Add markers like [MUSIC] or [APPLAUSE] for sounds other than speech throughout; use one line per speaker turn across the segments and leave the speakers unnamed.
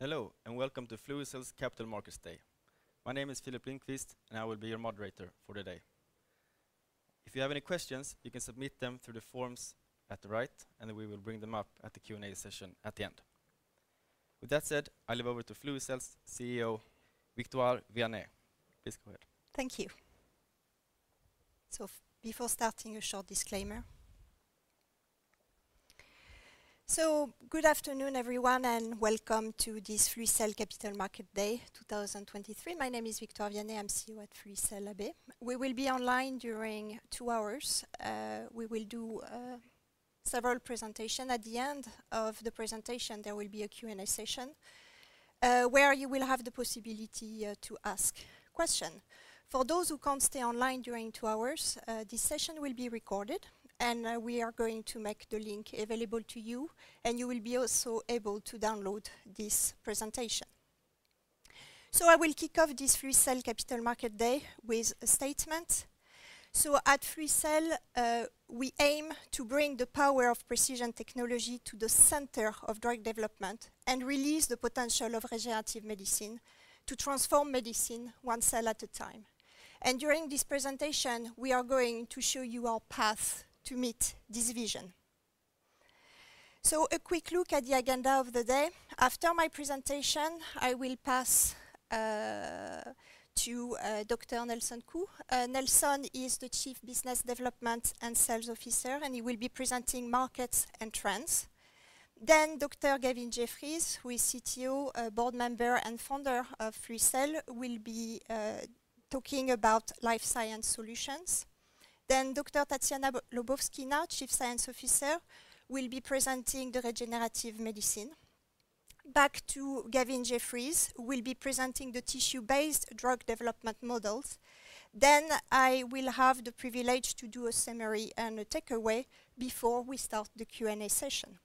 Hello, and welcome to Fluicell's Capital Markets Day. My name is Philip Lindqvist, and I will be your moderator for the day. If you have any questions, you can submit them through the forms at the right, and we will bring them up at the Q&A session at the end. With that said, I leave over to Fluicell's CEO, Victoire Viannay. Please go ahead.
Thank you. So before starting, a short disclaimer. So good afternoon, everyone, and welcome to this Fluicell Capital Market Day 2023. My name is Victoire Viannay. I'm CEO at Fluicel AB. We will be online during two hours. Uh, we will do uh, several presentation. At the end of the presentation, there will be a Q&A session, uh, where you will have the possibility to ask question. For those who can't stay online during two hours, this session will be recorded, and uh, we are going to make the link available to you, and you will be also able to download this presentation. So I will kick off this Fluicell Capital Market Day with a statement. So at Fluicell, uh, we aim to bring the power of precision technology to the center of drug development and release the potential of regenerative medicine to transform medicine one cell at a time. And during this presentation, we are going to show you our path to meet this vision. So a quick look at the agenda of the day. After my presentation, I will pass uh, to uh, Dr. Nelson Koo. Uh, Nelson is the Chief Business Development and Sales Officer, and he will be presenting markets and trends. Then Dr. Gavin Jeffries, who is CTO, board member, and founder of Fluicell, will be talking about life science solutions. Dr. Tatiana Lobovkina, Chief Science Officer, will be presenting the regenerative medicine. Back to Gavin Jeffries, who will be presenting the tissue-based drug development models. Then I will have the privilege to do a summary and a takeaway before we start the Q&A session.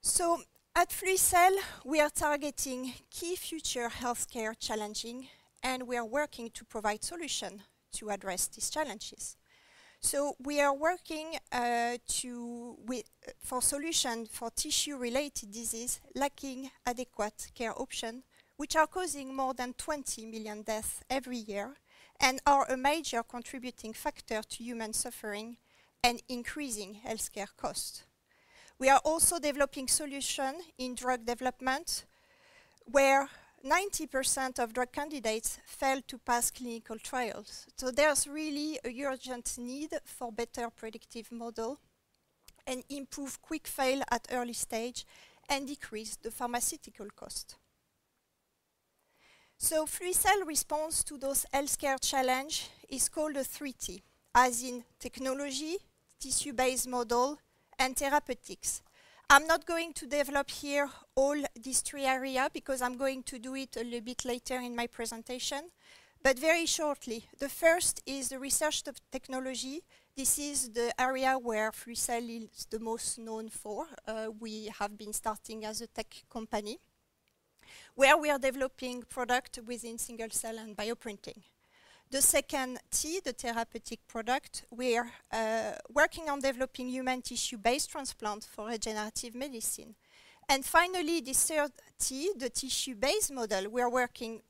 So at Fluicell, we are targeting key future healthcare challenging, and we are working to provide solution to address these challenges. So we are working uh, for solution for tissue-related disease lacking adequate care option, which are causing more than 20 million deaths every year and are a major contributing factor to human suffering and increasing healthcare costs. We are also developing solution in drug development, where 90% of drug candidates fail to pass clinical trials. So there's really a urgent need for better predictive model and improve quick fail at early stage and decrease the pharmaceutical cost. So Fluicell response to those healthcare challenge is called a 3T, as in technology, tissue-based model, and therapeutics. I'm not going to develop here all these three area because I'm going to do it a little bit later in my presentation. But very shortly, the first is the research of technology. This is the area where Fluicell is the most known for. Uh, we have been starting as a tech company, where we are developing product within single-cell and bioprinting. The second T, the therapeutic product, we are uh, working on developing human tissue-based transplant for regenerative medicine. And finally, the third T, the tissue-based model, we are working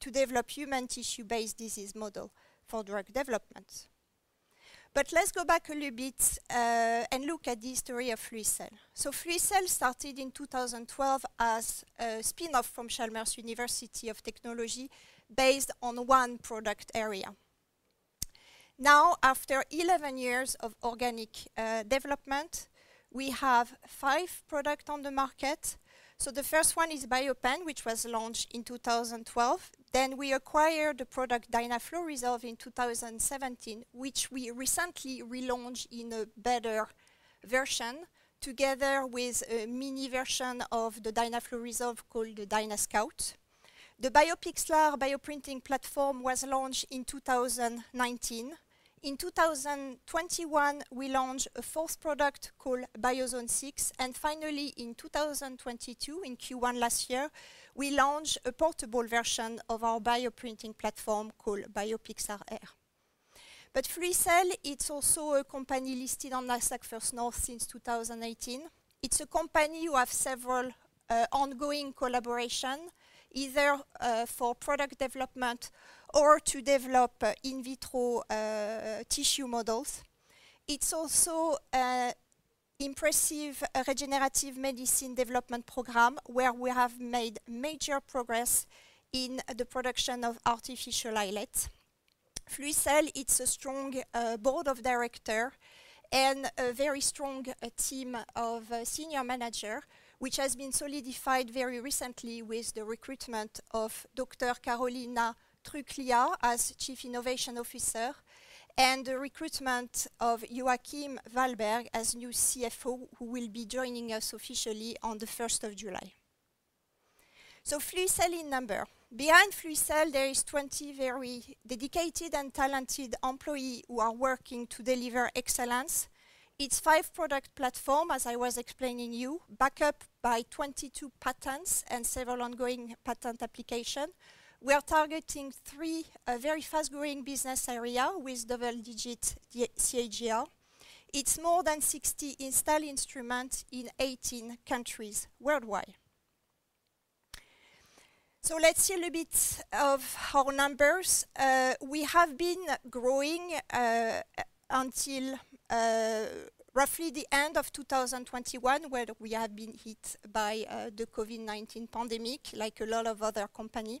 to develop human tissue-based disease model for drug development. But let's go back a little bit uh, and look at the history of Fluicell. So Fluicell started in 2012 as a spin-off from Chalmers University of Technology based on one product area. Now, after 11 years of organic uh, development, we have five products on the market. So the first one is Biopen, which was launched in 2012. Then We acquired the product Dynaflow Resolve in 2017, which we recently relaunched in a better version, together with a mini version of the Dynaflow Resolve called the DynaScout. The BioPixlar bioprinting platform was launched in 2019. In 2021, we launched a fourth product called BioZone 6, and finally, in 2022, in Q1 last year, we launched a portable version of our bioprinting platform called BioPixlar Air. But Fluicell, it's also a company listed on Nasdaq First North since 2018. It's a company who have several uh, ongoing collaboration, either uh, for product development or to develop uh, in vitro uh, tissue models. It's also an impressive regenerative medicine development program where we have made major progress in the production of artificial islets. Fluicell, it's a strong uh, board of director and a very strong uh, team of uh, senior manager, which has been solidified very recently with the recruitment of Dr. Carolina Trkulja as Chief Innovation Officer and the recruitment of Joachim Wahlberg as new CFO, who will be joining us officially on the 1st of July. So Fluicell in number. Behind Fluicell, there is 20 very dedicated and talented employees who are working to deliver excellence. It's five product platform, as I was explaining you, backed up by 22 patents and several ongoing patent application. We are targeting three uh, very fast-growing business area with double-digit CAGR. It's more than 60 installed instruments in 18 countries worldwide. So let's see a little bit of our numbers. Uh, we have been growing uh, until roughly the end of 2021, where we have been hit by uh, the COVID-19 pandemic, like a lot of other companies.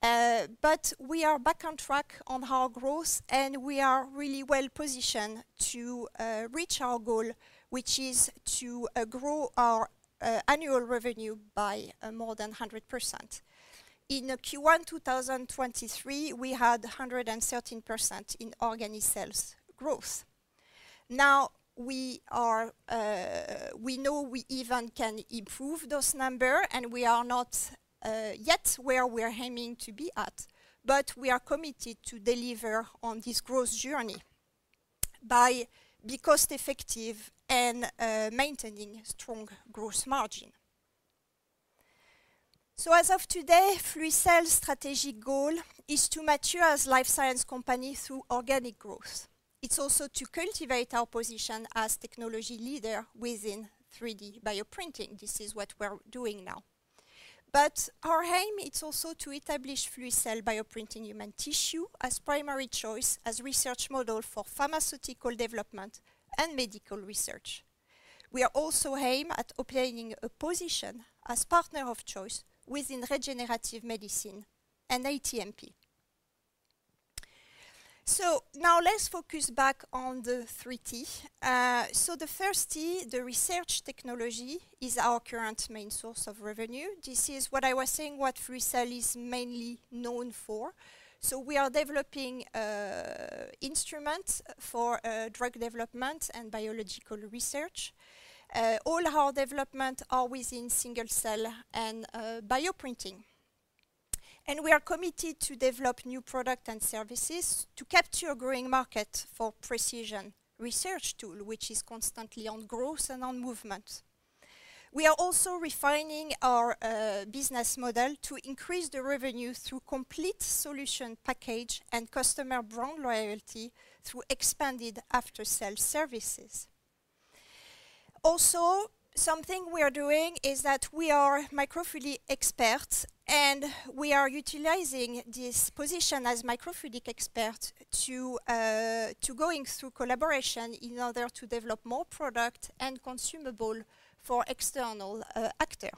Uh, but we are back on track on our growth, and we are really well positioned to uh, reach our goal, which is to grow our annual revenue by more than 100%. In Q1 2023, we had 113% in organic sales growth. Now, we are, uh, we know we even can improve those number, and we are not uh, yet where we're aiming to be at, but we are committed to deliver on this growth journey by be cost effective and uh, maintaining strong growth margin. So as of today, Fluicell's strategic goal is to mature as life science company through organic growth. It's also to cultivate our position as technology leader within 3D bioprinting. This is what we're doing now. But our aim is also to establish Fluicell bioprinting human tissue as primary choice as research model for pharmaceutical development and medical research. We are also aim at obtaining a position as partner of choice within regenerative medicine and ATMP. So now let's focus back on the three T. Uh, so the first T, the research technology, is our current main source of revenue. This is what I was saying, what Fluicell is mainly known for. So we are developing uh, instruments for uh, drug development and biological research. Uh, all our development are within single cell and uh, bioprinting. And we are committed to develop new products and services to capture a growing market for precision research tool, which is constantly on growth and on movement. We are also refining our uh, business model to increase the revenue through complete solution package and customer brand loyalty through expanded after-sales services. Also, something we are doing is that we are microfluidic experts and we are utilizing this position as microfluidic expert to, uh, to going through collaboration in order to develop more product and consumable for external uh, actor.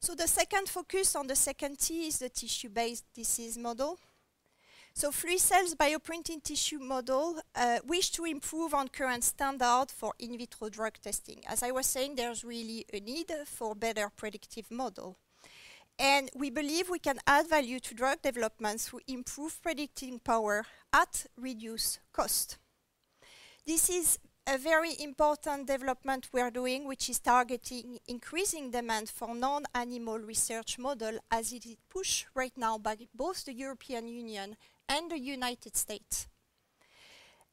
So the second focus on the second T is the tissue-based disease model. So Fluicell's bioprinting tissue model uh, wish to improve on current standard for in vitro drug testing. As I was saying, there's really a need for better predictive model. And we believe we can add value to drug development through improved predicting power at reduced cost. This is a very important development we are doing, which is targeting increasing demand for non-animal research model as it is pushed right now by both the European Union and the United States.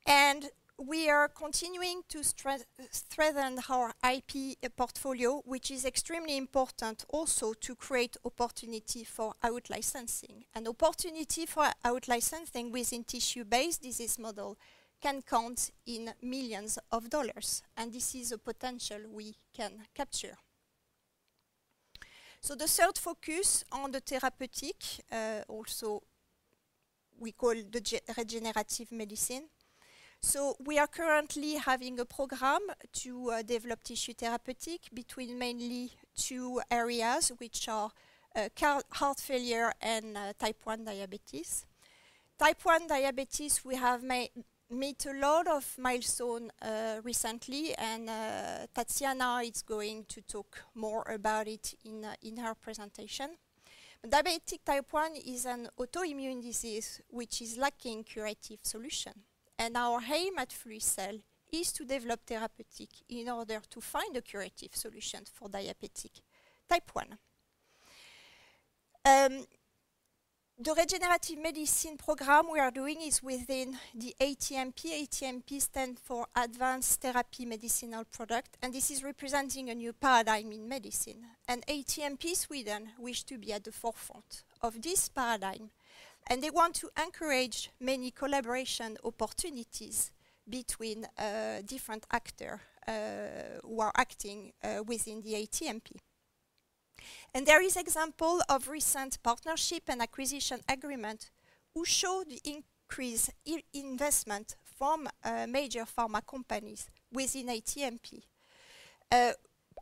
And we are continuing to strengthen our IP portfolio, which is extremely important also to create opportunity for out-licensing. An opportunity for out-licensing within tissue-based disease model can count in millions of dollars, and this is a potential we can capture. So the third focus on the therapeutic, uh, also we call the regenerative medicine. So we are currently having a program to uh, develop tissue therapeutic between mainly two areas, which are uh, heart failure and uh, type 1 diabetes. Type 1 diabetes, we have made a lot of milestone uh, recently, and uh, Tatiana is going to talk more about it in, uh, in her presentation. Diabetic type 1 is an autoimmune disease which is lacking curative solution. And our aim at Fluicell is to develop therapeutic in order to find a curative solution for diabetic type 1. Um, the regenerative medicine program we are doing is within the ATMP. ATMP stands for Advanced Therapy Medicinal Product, and this is representing a new paradigm in medicine. And ATMP Sweden wish to be at the forefront of this paradigm, and they want to encourage many collaboration opportunities between uh, different actors uh, who are acting uh, within the ATMP. And there is example of recent partnership and acquisition agreement who show the increased investment from uh, major pharma companies within ATMP. Uh,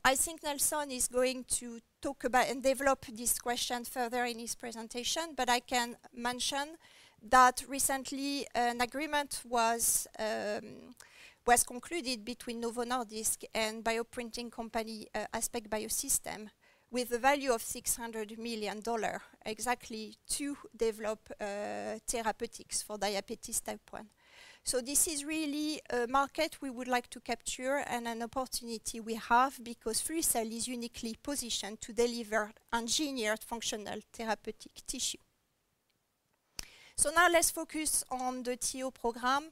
I think Nelson is going to talk about and develop this question further in his presentation, but I can mention that recently an agreement was um, was concluded between Novo Nordisk and bioprinting company uh, Aspect Biosystem with a value of $600 million exactly to develop uh, therapeutics for diabetes type 1. So this is really a market we would like to capture and an opportunity we have because Fluicell is uniquely positioned to deliver engineered functional therapeutic tissue. So now let's focus on the TO program.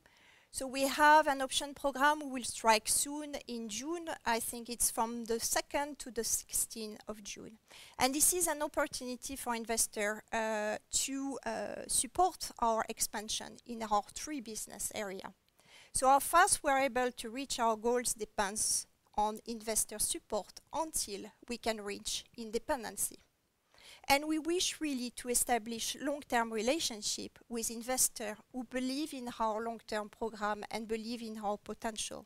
So we have an option program will strike soon in June. I think it's from the 2nd to the 16th of June. And this is an opportunity for investor uh, to uh, support our expansion in our three business area. So how fast we're able to reach our goals depends on investor support until we can reach independency. And we wish really to establish long-term relationship with investors who believe in our long-term program and believe in our potential.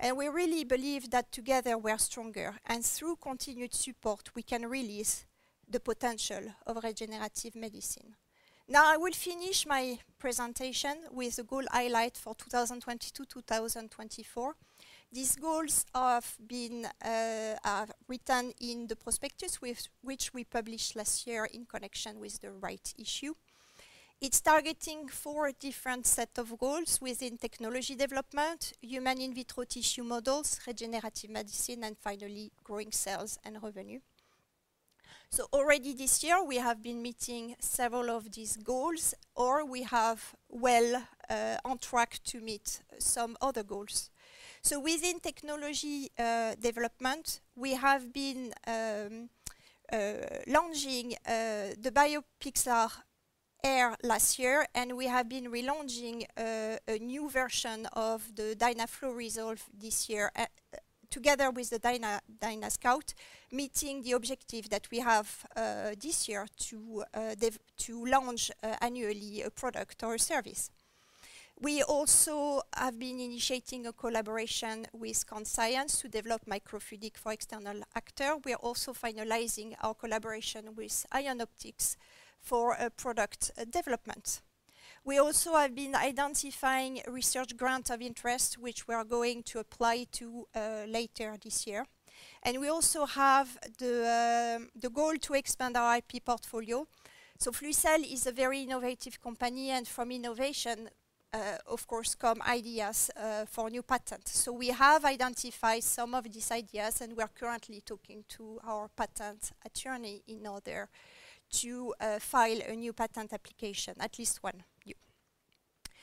And we really believe that together we're stronger, and through continued support, we can release the potential of regenerative medicine. Now I will finish my presentation with a goal highlight for 2022-2024. These goals have been uh, are written in the prospectus with which we published last year in connection with the right issue. It's targeting four different set of goals within technology development, human in vitro tissue models, regenerative medicine, and finally growing sales and revenue. So already this year we have been meeting several of these goals or we have well uh, on track to meet some other goals. So within technology uh, development, we have been um, uh, launching uh, the BioPixlar Air last year, and we have been relaunching uh, a new version of the DynaFlow Resolve this year, uh, together with the Dyna, DynaScout, meeting the objective that we have uh, this year to, to launch annually a product or a service. We also have been initiating a collaboration with Science to develop microfluidic for external actors. We are also finalizing our collaboration with IonOptix for uh, product uh, development. We also have been identifying research grants of interest, which we are going to apply to uh, later this year. And we also have the, um, the goal to expand our IP portfolio. So Fluicell is a very innovative company, and from innovation, of course, come ideas uh, for new patents. So we have identified some of these ideas, and we are currently talking to our patent attorney in order to uh, file a new patent application, at least one.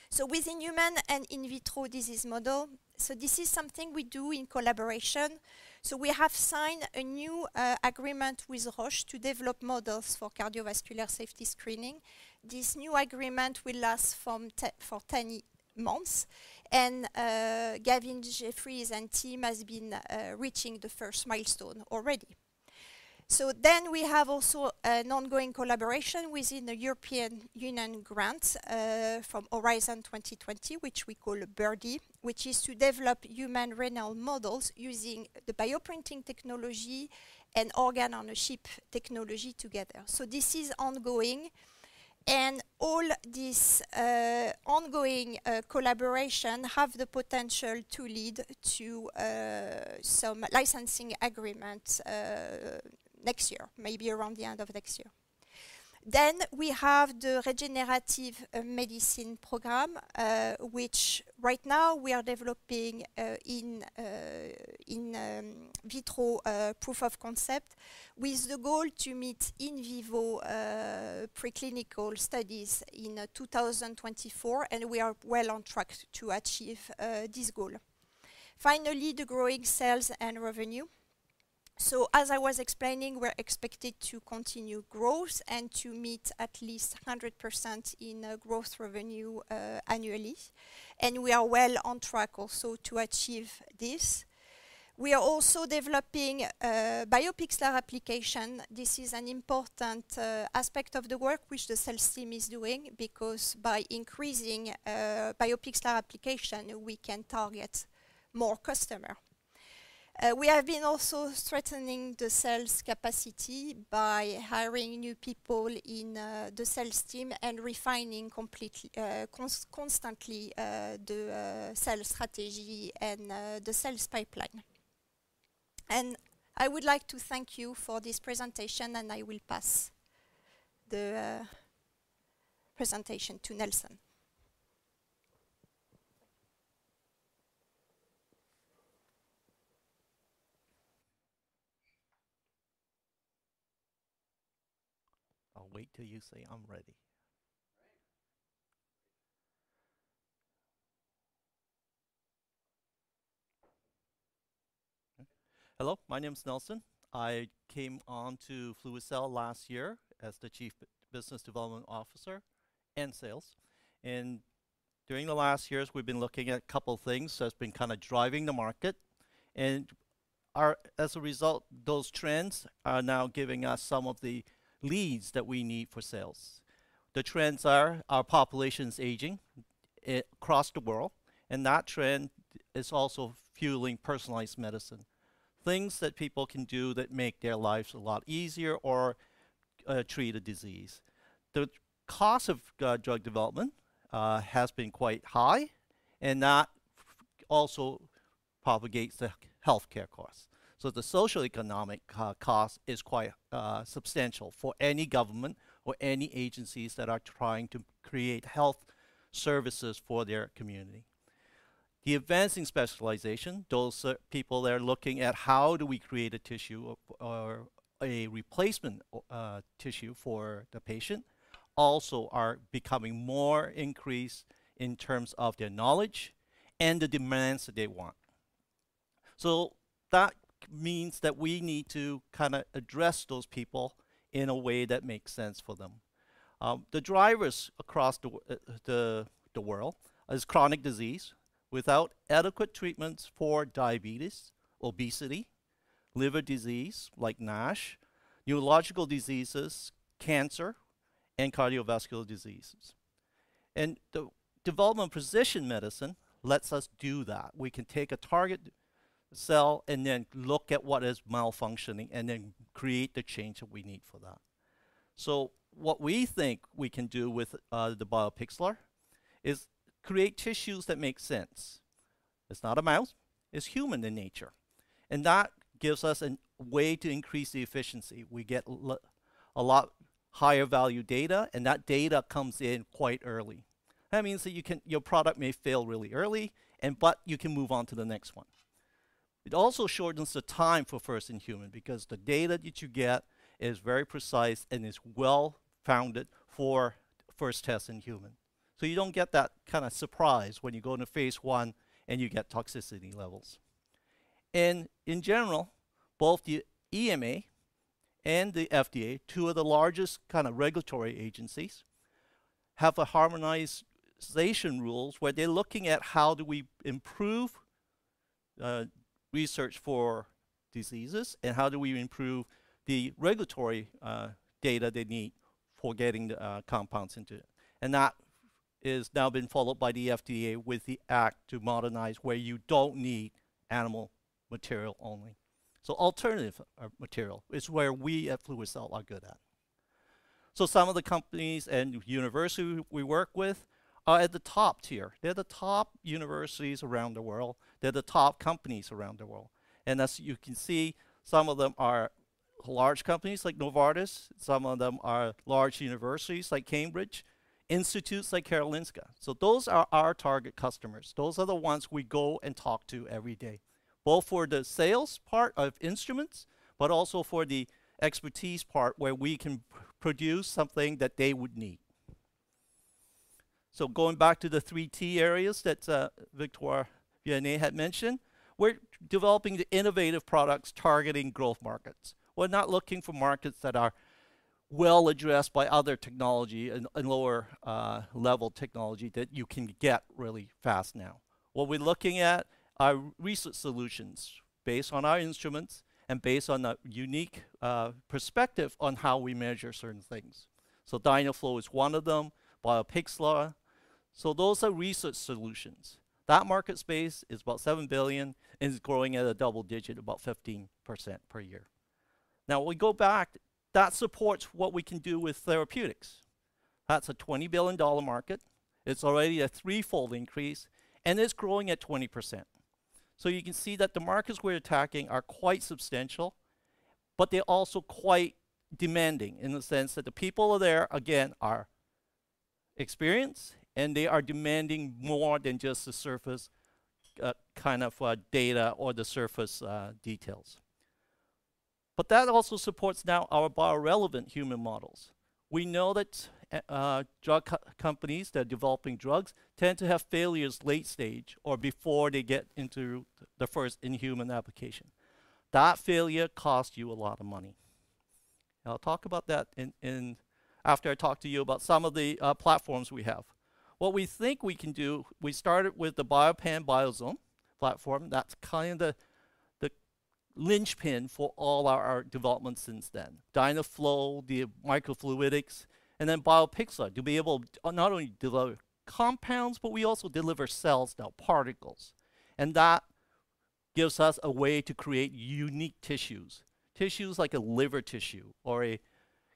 So within human and in vitro disease model, so this is something we do in collaboration. So we have signed a new uh, agreement with Roche to develop models for cardiovascular safety screening this new agreement will last te for 10, months. And uh, Gavin Jeffries and team has been uh, reaching the first milestone already. So then we have also an ongoing collaboration within the European Union grant uh, from Horizon 2020, which we call Birdie, which is to develop human renal models using the bioprinting technology and organ ownership technology together. So this is ongoing. And all this uh, ongoing uh, collaboration have the potential to lead to uh, some licensing agreements uh, next year, maybe around the end of next year. Then we have the regenerative uh, medicine program, uh, which right now we are developing uh, in, uh, in um, vitro uh, proof of concept with the goal to meet in vivo uh, preclinical studies in 2024 and we are well on track to achieve this goal. Finally, the growing sales and revenue. So as I was explaining, we're expected to continue growth and to meet at least 100% in uh, growth revenue uh, annually. And we are well on track also to achieve this. We are also developing a BioPixlar application. This is an important uh, aspect of the work which the sales team is doing because by increasing uh, BioPixlar application, we can target more customers. Uh, we have been also strengthening the sales capacity by hiring new people in uh, the sales team and refining completely, uh, cons constantly uh, the uh, sales strategy and uh, the sales pipeline. And I would like to thank you for this presentation and I will pass the presentation to Nelson.
Wait till you say I'm ready. Hello, my name is Nelson. I came on to Fluicell last year as the Chief Business Development Officer and Sales. And during the last years, we've been looking at a couple things that's been kind of driving the market. And our, as a result, those trends are now giving us some of the leads that we need for sales. The trends are our population is aging across the world, and that trend is also fueling personalized medicine. Things that people can do that make their lives a lot easier or uh, treat a disease. The cost of uh, drug development uh, has been quite high, and that also propagates the healthcare costs. So the social economic uh, cost is quite uh, substantial for any government or any agencies that are trying to create health services for their community. The advancing specialization, those uh, people that are looking at how do we create a tissue or, or a replacement uh, tissue for the patient, also are becoming more increased in terms of their knowledge and the demands that they want. So that means that we need to kind of address those people in a way that makes sense for them. Um, the drivers across the, uh, the, the world is chronic disease without adequate treatments for diabetes, obesity, liver disease like NASH, neurological diseases, cancer, and cardiovascular diseases. And the development of precision medicine lets us do that. We can take a target cell and then look at what is malfunctioning and then create the change that we need for that. So what we think we can do with uh, the BioPixlar is create tissues that make sense. It's not a mouse, it's human in nature. And that gives us a way to increase the efficiency. We get a lot higher value data and that data comes in quite early. That means that you can your product may fail really early and but you can move on to the next one. It also shortens the time for first in human because the data that you get is very precise and is well founded for first test in human. So you don't get that kind of surprise when you go into phase one and you get toxicity levels. And in general, both the EMA and the FDA, two of the largest kind of regulatory agencies, have a harmonization rules where they're looking at how do we improve uh, research for diseases and how do we improve the regulatory uh, data they need for getting the uh, compounds into it. And that is now been followed by the FDA with the act to modernize where you don't need animal material only. So alternative uh, material is where we at Fluicell are good at. So some of the companies and universities we work with are at the top tier. They're the top universities around the world. They're the top companies around the world. And as you can see, some of them are large companies like Novartis. Some of them are large universities like Cambridge, institutes like Karolinska. So those are our target customers. Those are the ones we go and talk to every day, both for the sales part of instruments, but also for the expertise part where we can produce something that they would need. So going back to the three T areas that uh, Victoire Viannay had mentioned, we're developing the innovative products targeting growth markets. We're not looking for markets that are well addressed by other technology and, and lower uh, level technology that you can get really fast now. What we're looking at are research solutions based on our instruments and based on a unique uh, perspective on how we measure certain things. So Dynaflow is one of them, BioPixlar. So those are research solutions. That market space is about 7 billion and is growing at a double digit, about 15% per year. Now, we go back, that supports what we can do with therapeutics. That's a $20 billion market. It's already a threefold increase, and it's growing at 20%. So you can see that the markets we're attacking are quite substantial, but they're also quite demanding in the sense that the people there, again, are experienced and they are demanding more than just the surface uh, kind of uh, data or the surface uh, details. But that also supports now our biorelevant human models. We know that uh, drug co companies that are developing drugs tend to have failures late stage or before they get into the first in-human application. That failure costs you a lot of money. I'll talk about that in, in after I talk to you about some of the uh, platforms we have. What we think we can do, we started with the BioPen Biozone platform. That's kind of the linchpin for all our, our development since then. Dynaflow, the microfluidics, and then BioPixlar to be able to not only deliver compounds, but we also deliver cells now, particles. And that gives us a way to create unique tissues. Tissues like a liver tissue or a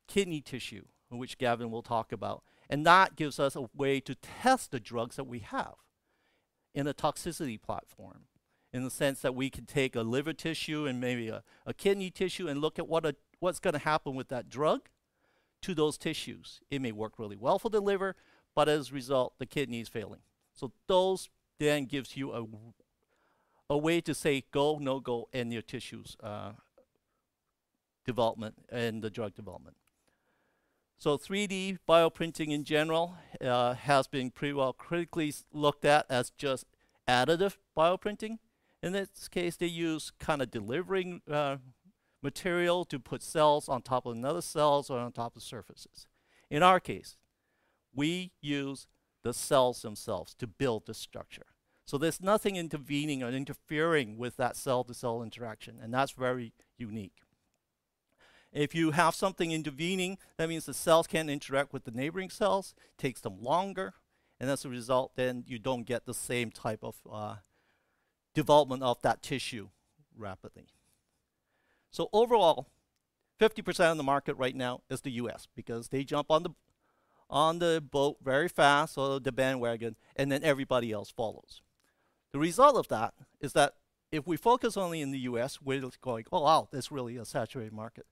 kidney tissue, which Gavin will talk about. And that gives us a way to test the drugs that we have in a toxicity platform in the sense that we can take a liver tissue and maybe a, a kidney tissue and look at what a, what's going to happen with that drug to those tissues. It may work really well for the liver, but as a result, the kidney is failing. So those then gives you a, a way to say go, no go, in your tissues uh, development and the drug development. So 3D bioprinting in general uh, has been pretty well critically looked at as just additive bioprinting. In this case, they use kind of delivering uh, material to put cells on top of another cells or on top of surfaces. In our case, we use the cells themselves to build the structure. So there's nothing intervening or interfering with that cell-to-cell -cell interaction, and that's very unique. If you have something intervening, that means the cells can't interact with the neighboring cells, takes them longer, and as a result, then you don't get the same type of uh, development of that tissue rapidly. So overall, 50% of the market right now is the US because they jump on the on the boat very fast or the bandwagon and then everybody else follows. The result of that is that if we focus only in the US, we're going, oh wow, that's really a saturated market.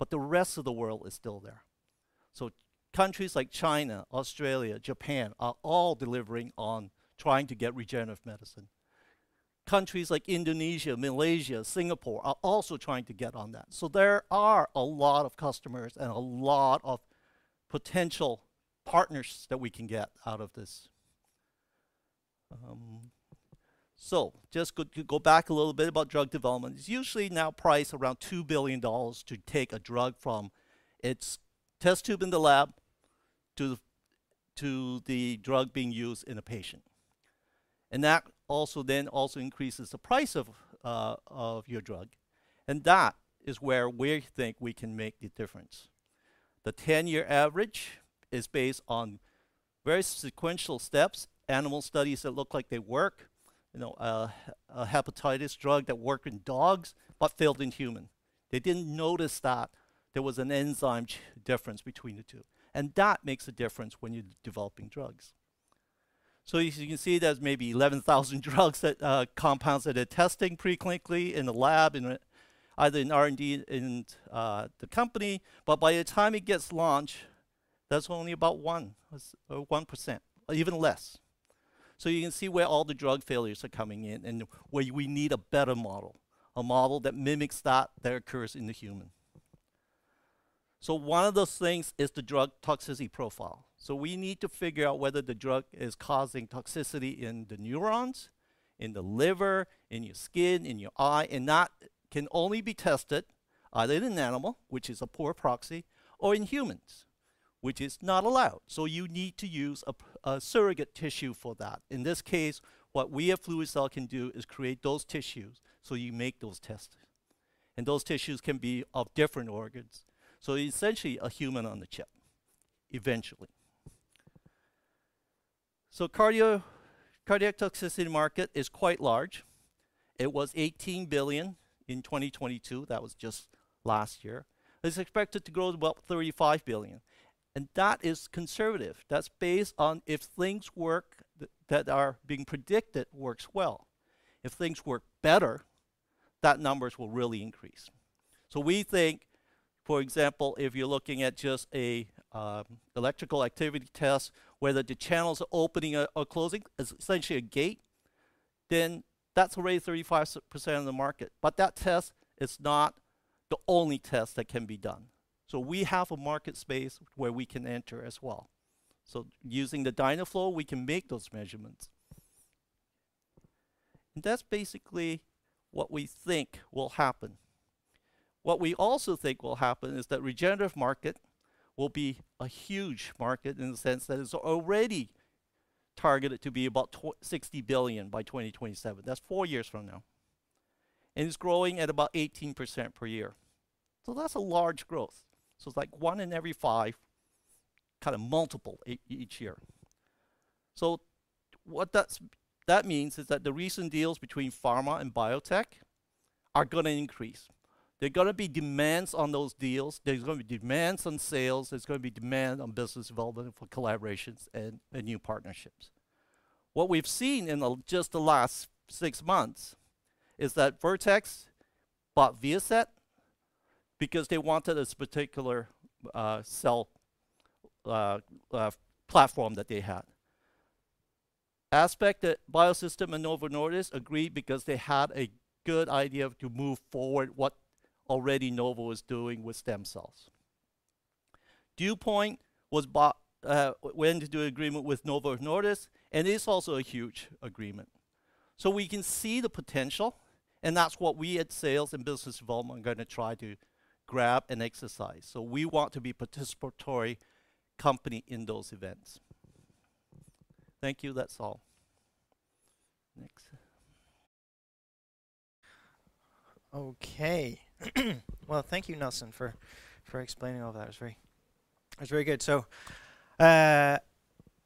But the rest of the world is still there. So countries like China, Australia, Japan are all delivering on trying to get regenerative medicine countries like Indonesia, Malaysia, Singapore are also trying to get on that. So there are a lot of customers and a lot of potential partners that we can get out of this. Um, so just go, go back a little bit about drug development. It's usually now priced around $2 billion to take a drug from its test tube in the lab to to the drug being used in a patient. And that also then also increases the price of, uh, of your drug. And that is where we think we can make the difference. The 10-year average is based on very sequential steps, animal studies that look like they work, you know, uh, a hepatitis drug that worked in dogs but failed in human. They didn't notice that there was an enzyme difference between the two. And that makes a difference when you're developing drugs. So as you can see, there's maybe 11,000 [LAUGHS] drugs that uh, compounds that are testing preclinically in the lab, in either in R&D in uh, the company. But by the time it gets launched, that's only about one, or one percent, or even less. So you can see where all the drug failures are coming in, and where we need a better model, a model that mimics that that occurs in the human. So one of those things is the drug toxicity profile. So we need to figure out whether the drug is causing toxicity in the neurons, in the liver, in your skin, in your eye, and that can only be tested either in an animal, which is a poor proxy, or in humans, which is not allowed. So you need to use a, a surrogate tissue for that. In this case, what we at Fluicell can do is create those tissues so you make those tests. And those tissues can be of different organs. So essentially a human on the chip, eventually. So cardio, cardiac toxicity market is quite large. It was 18 billion in 2022. That was just last year. It's expected to grow to about 35 billion. And that is conservative. That's based on if things work th that are being predicted works well. If things work better, that numbers will really increase. So we think for example, if you're looking at just a um, electrical activity test, whether the channels are opening or, or closing, is essentially a gate, then that's already 35% of the market. But that test is not the only test that can be done. So we have a market space where we can enter as well. So using the Dynaflow, we can make those measurements. And that's basically what we think will happen. What we also think will happen is that regenerative market will be a huge market in the sense that it's already targeted to be about 60 billion by 2027. That's four years from now. And it's growing at about 18% per year. So that's a large growth. So it's like one in every five, kind of multiple e each year. So what that's, that means is that the recent deals between pharma and biotech are going to increase. There are going to be demands on those deals. There's going to be demands on sales. There's going to be demand on business development for collaborations and, and new partnerships. What we've seen in the, just the last six months is that Vertex bought ViaCyte because they wanted this particular uh, cell uh, uh, platform that they had. Aspect that Biosystem and Novo Nordisk agreed because they had a good idea to move forward what already Novo is doing with stem cells. DuPont was bought, uh, went into agreement with Novo Nordisk, and it's also a huge agreement. So we can see the potential, and that's what we at sales and business development are going to try to grab and exercise. So we want to be participatory company in those events. Thank you, that's all. Next.
Okay. [CLEARS THROAT] well, thank you, Nelson, for for explaining all that. It was very, it was very good. So, uh,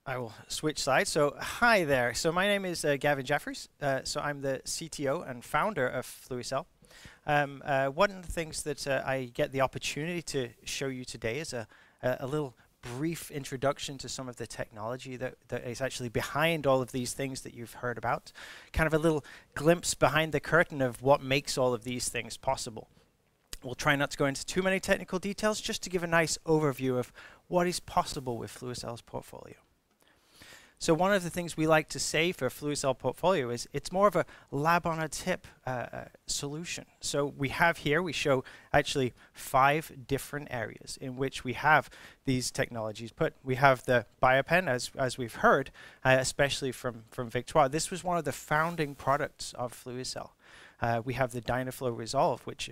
I will switch sides. So, hi there. So, my name is uh, Gavin Jeffries. Uh, so, I'm the CTO and founder of Fluicell. Um, uh, one of the things that uh, I get the opportunity to show you today is a, a, a little brief introduction to some of the technology that, that is actually behind all of these things that you've heard about. Kind of a little glimpse behind the curtain of what makes all of these things possible. We'll try not to go into too many technical details, just to give a nice overview of what is possible with Fluicell's portfolio. So one of the things we like to say for Fluicell portfolio is it's more of a lab on a tip uh, uh, solution. So we have here, we show actually five different areas in which we have these technologies put. We have the BioPen, as, as we've heard, uh, especially from, from Victoire. This was one of the founding products of Fluicell. Uh, we have the Dynaflow Resolve, which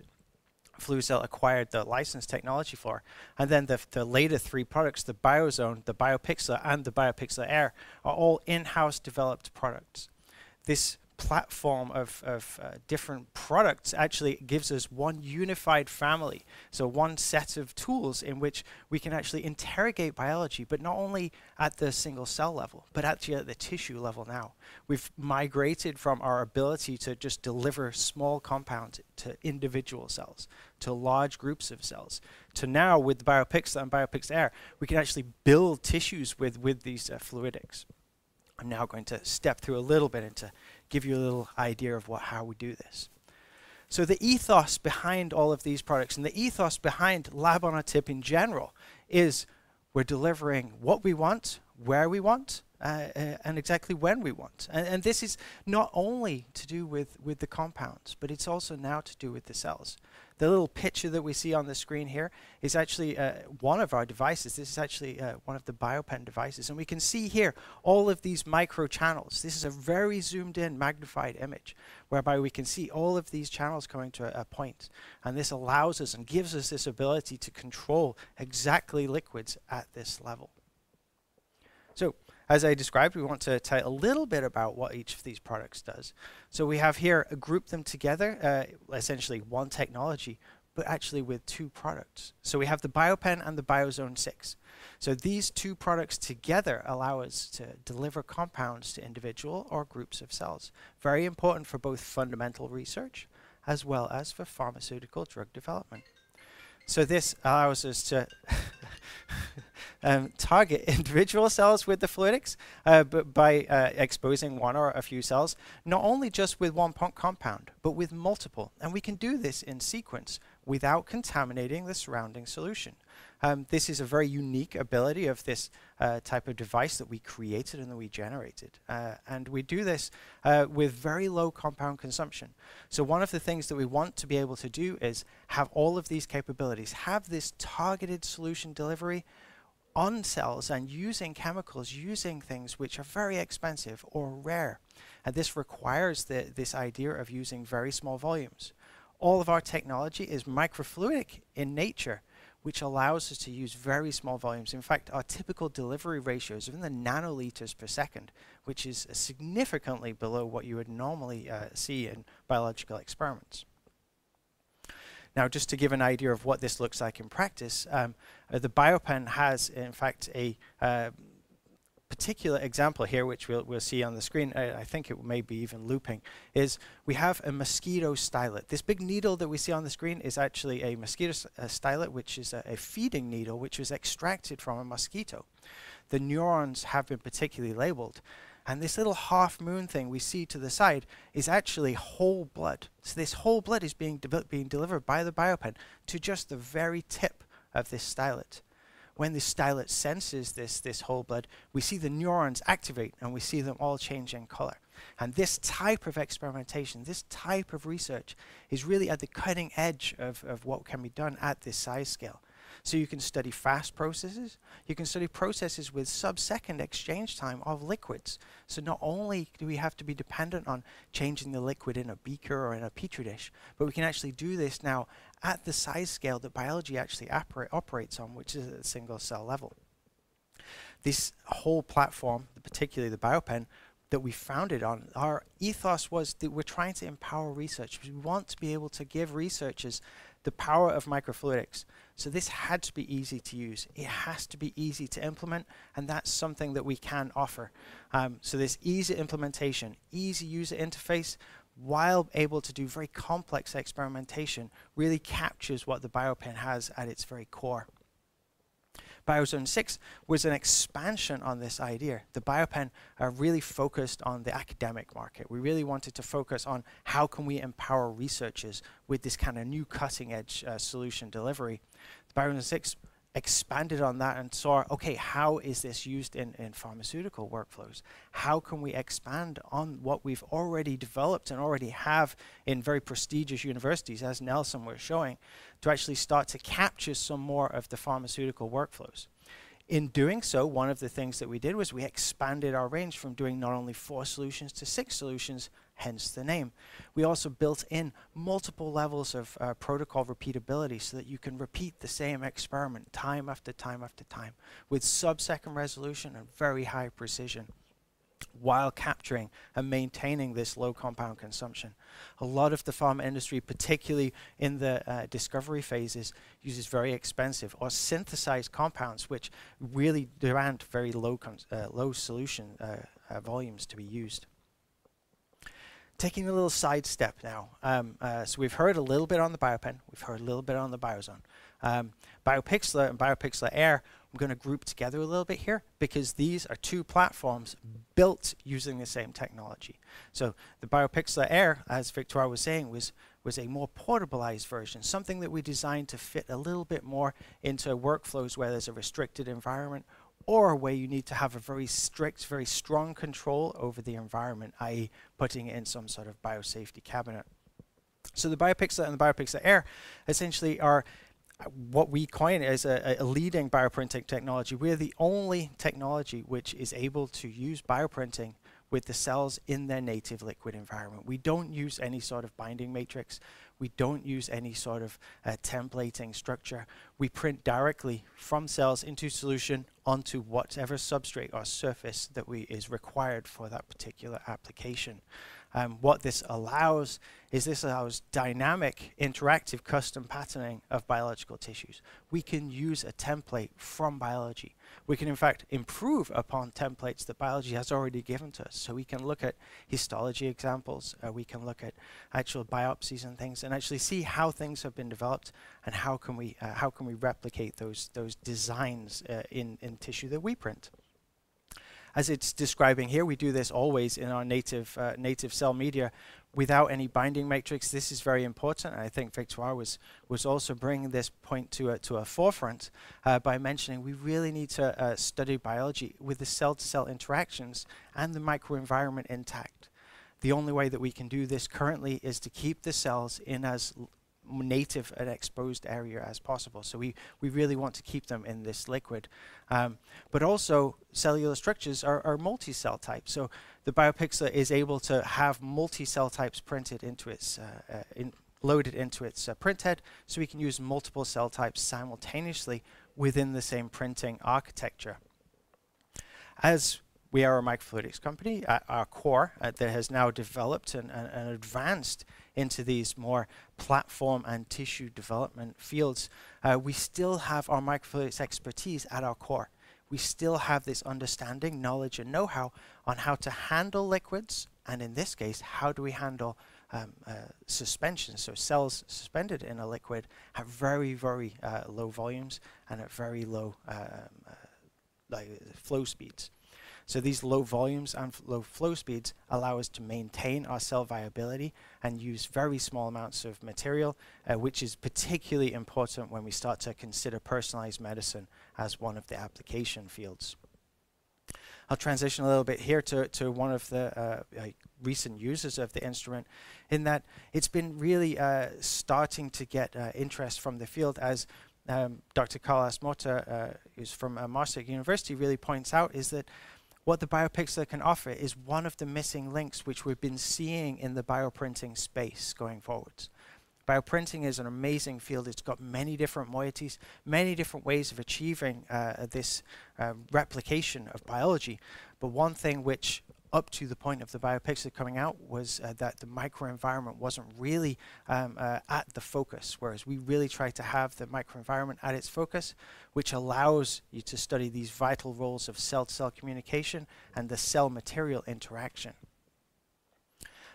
Fluicell acquired the licensed technology for. And then the, the later three products, the Biozone, the BioPixlar, and the BioPixlar Air, are all in-house developed products. This platform of, of uh, different products actually gives us one unified family. So one set of tools in which we can actually interrogate biology, but not only at the single cell level, but actually at the tissue level now. We've migrated from our ability to just deliver small compounds to individual cells, to large groups of cells, to now with BioPixlar and BioPixlar Air, we can actually build tissues with, with these uh, fluidics. I'm now going to step through a little bit into give you a little idea of what, how we do this. So the ethos behind all of these products and the ethos behind Lab on a Tip in general is we're delivering what we want, where we want, uh, uh, and exactly when we want. And, and, this is not only to do with, with the compounds, but it's also now to do with the cells. The little picture that we see on the screen here is actually uh, one of our devices. This is actually uh, one of the BioPen devices. And we can see here all of these micro channels. This is a very zoomed in, magnified image, whereby we can see all of these channels coming to a, a point. And this allows us and gives us this ability to control exactly liquids at this level. So as I described, we want to tell a little bit about what each of these products does. So we have here uh, grouped them together, uh, essentially one technology, but actually with two products. So we have the BioPen and the Biozone 6. So these two products together allow us to deliver compounds to individual or groups of cells. Very important for both fundamental research as well as for pharmaceutical drug development. So this allows us to [LAUGHS] um, target [LAUGHS] individual cells with the fluidics uh, by uh, exposing one or a few cells, not only just with one compound, but with multiple. And we can do this in sequence without contaminating the surrounding solution. Um, this is a very unique ability of this uh, type of device that we created and that we generated. Uh, and we do this uh, with very low compound consumption. So one of the things that we want to be able to do is have all of these capabilities, have this targeted solution delivery on cells and using chemicals, using things which are very expensive or rare. And this requires the, this idea of using very small volumes. All of our technology is microfluidic in nature, which allows us to use very small volumes. In fact, our typical delivery ratios are in the nanoliters per second, which is significantly below what you would normally uh, see in biological experiments. Now, just to give an idea of what this looks like in practice, um, uh, the BioPen has, in fact, a uh, particular example here, which we'll, we'll see on the screen, uh, I think it may be even looping, is we have a mosquito stylet. This big needle that we see on the screen is actually a mosquito uh, stylet, which is a, a feeding needle, which was extracted from a mosquito. The neurons have been particularly labeled. And this little half moon thing we see to the side is actually whole blood. So this whole blood is being, de being delivered by the BioPen to just the very tip of this stylet when the stylet senses this, this whole blood, we see the neurons activate and we see them all change in color. And this type of experimentation, this type of research is really at the cutting edge of, of what can be done at this size scale. So you can study fast processes, you can study processes with sub-second exchange time of liquids. So not only do we have to be dependent on changing the liquid in a beaker or in a petri dish, but we can actually do this now at the size scale that biology actually operates on, which is at the single cell level. This whole platform, particularly the BioPen, that we founded on, our ethos was that we're trying to empower research. We want to be able to give researchers the power of microfluidics. So this had to be easy to use. It has to be easy to implement, and that's something that we can offer. Um, so this easy implementation, easy user interface, while able to do very complex experimentation, really captures what the BioPen has at its very core. Biozone 6 was an expansion on this idea. The BioPen are really focused on the academic market. We really wanted to focus on how can we empower researchers with this kind of new cutting edge uh, solution delivery. The Biozone 6 expanded on that and saw, okay, how is this used in, in pharmaceutical workflows? How can we expand on what we've already developed and already have in very prestigious universities, as Nelson was showing, to actually start to capture some more of the pharmaceutical workflows? In doing so, one of the things that we did was we expanded our range from doing not only four solutions to six solutions hence the name. We also built in multiple levels of uh, protocol repeatability so that you can repeat the same experiment time after time after time with sub-second resolution and very high precision while capturing and maintaining this low compound consumption. A lot of the pharma industry, particularly in the uh, discovery phases, uses very expensive or synthesized compounds which really demand very low, uh, low solution uh, uh, volumes to be used. Taking a little side step now. Um, uh, so we've heard a little bit on the BioPen, we've heard a little bit on the Biozone. Um, BioPixlar and BioPixlar Air I'm going to group together a little bit here because these are two platforms built using the same technology. So the BioPixlar Air, as Victoire was saying, was was a more portableized version, something that we designed to fit a little bit more into workflows where there's a restricted environment or where you need to have a very strict, very strong control over the environment, i.e. putting it in some sort of biosafety cabinet. So the BioPixlar and the BioPixlar Air essentially are uh, what we coin as a, a, leading bioprinting technology. We're the only technology which is able to use bioprinting with the cells in their native liquid environment. We don't use any sort of binding matrix. We don't use any sort of uh, templating structure. We print directly from cells into solution onto whatever substrate or surface that we is required for that particular application. Um, what this allows is this allows dynamic, interactive custom patterning of biological tissues. We can use a template from biology. We can, in fact, improve upon templates that biology has already given to us. So we can look at histology examples, uh, we can look at actual biopsies and things, and actually see how things have been developed and how can we uh, how can we replicate those those designs uh, in in tissue that we print as it's describing here, we do this always in our native uh, native cell media without any binding matrix. This is very important. I think Victoire was was also bringing this point to a, to a forefront uh, by mentioning we really need to uh, study biology with the cell-to-cell -cell interactions and the microenvironment intact. The only way that we can do this currently is to keep the cells in as native and exposed area as possible. So we, we really want to keep them in this liquid. Um, but also cellular structures are, are multi-cell types. So the BioPixlar is able to have multi-cell types printed into its, uh, uh, in loaded into its uh, printhead so we can use multiple cell types simultaneously within the same printing architecture. As we are a microfluidics company, our core uh, that has now developed and, and, and advanced into these more platform and tissue development fields, uh, we still have our microfluidics expertise at our core. We still have this understanding, knowledge, and know-how on how to handle liquids, and in this case, how do we handle um, uh, suspension. So cells suspended in a liquid have very, very uh, low volumes and at very low um, uh, flow speeds. So these low volumes and low flow speeds allow us to maintain our cell viability and use very small amounts of material, uh, which is particularly important when we start to consider personalized medicine as one of the application fields. I'll transition a little bit here to, to one of the uh, recent users of the instrument in that it's been really uh, starting to get uh, interest from the field as um, Dr. Carlos Mota, uh, who's from uh, Maastricht University, really points out is that what the BioPixlar can offer is one of the missing links which we've been seeing in the bioprinting space going forwards. Bioprinting is an amazing field. It's got many different moieties, many different ways of achieving uh, this uh, replication of biology. But one thing which up to the point of the BioPixlar coming out was uh, that the microenvironment wasn't really um, uh, at the focus, whereas we really try to have the microenvironment at its focus, which allows you to study these vital roles of cell-to-cell -cell communication and the cell-material interaction.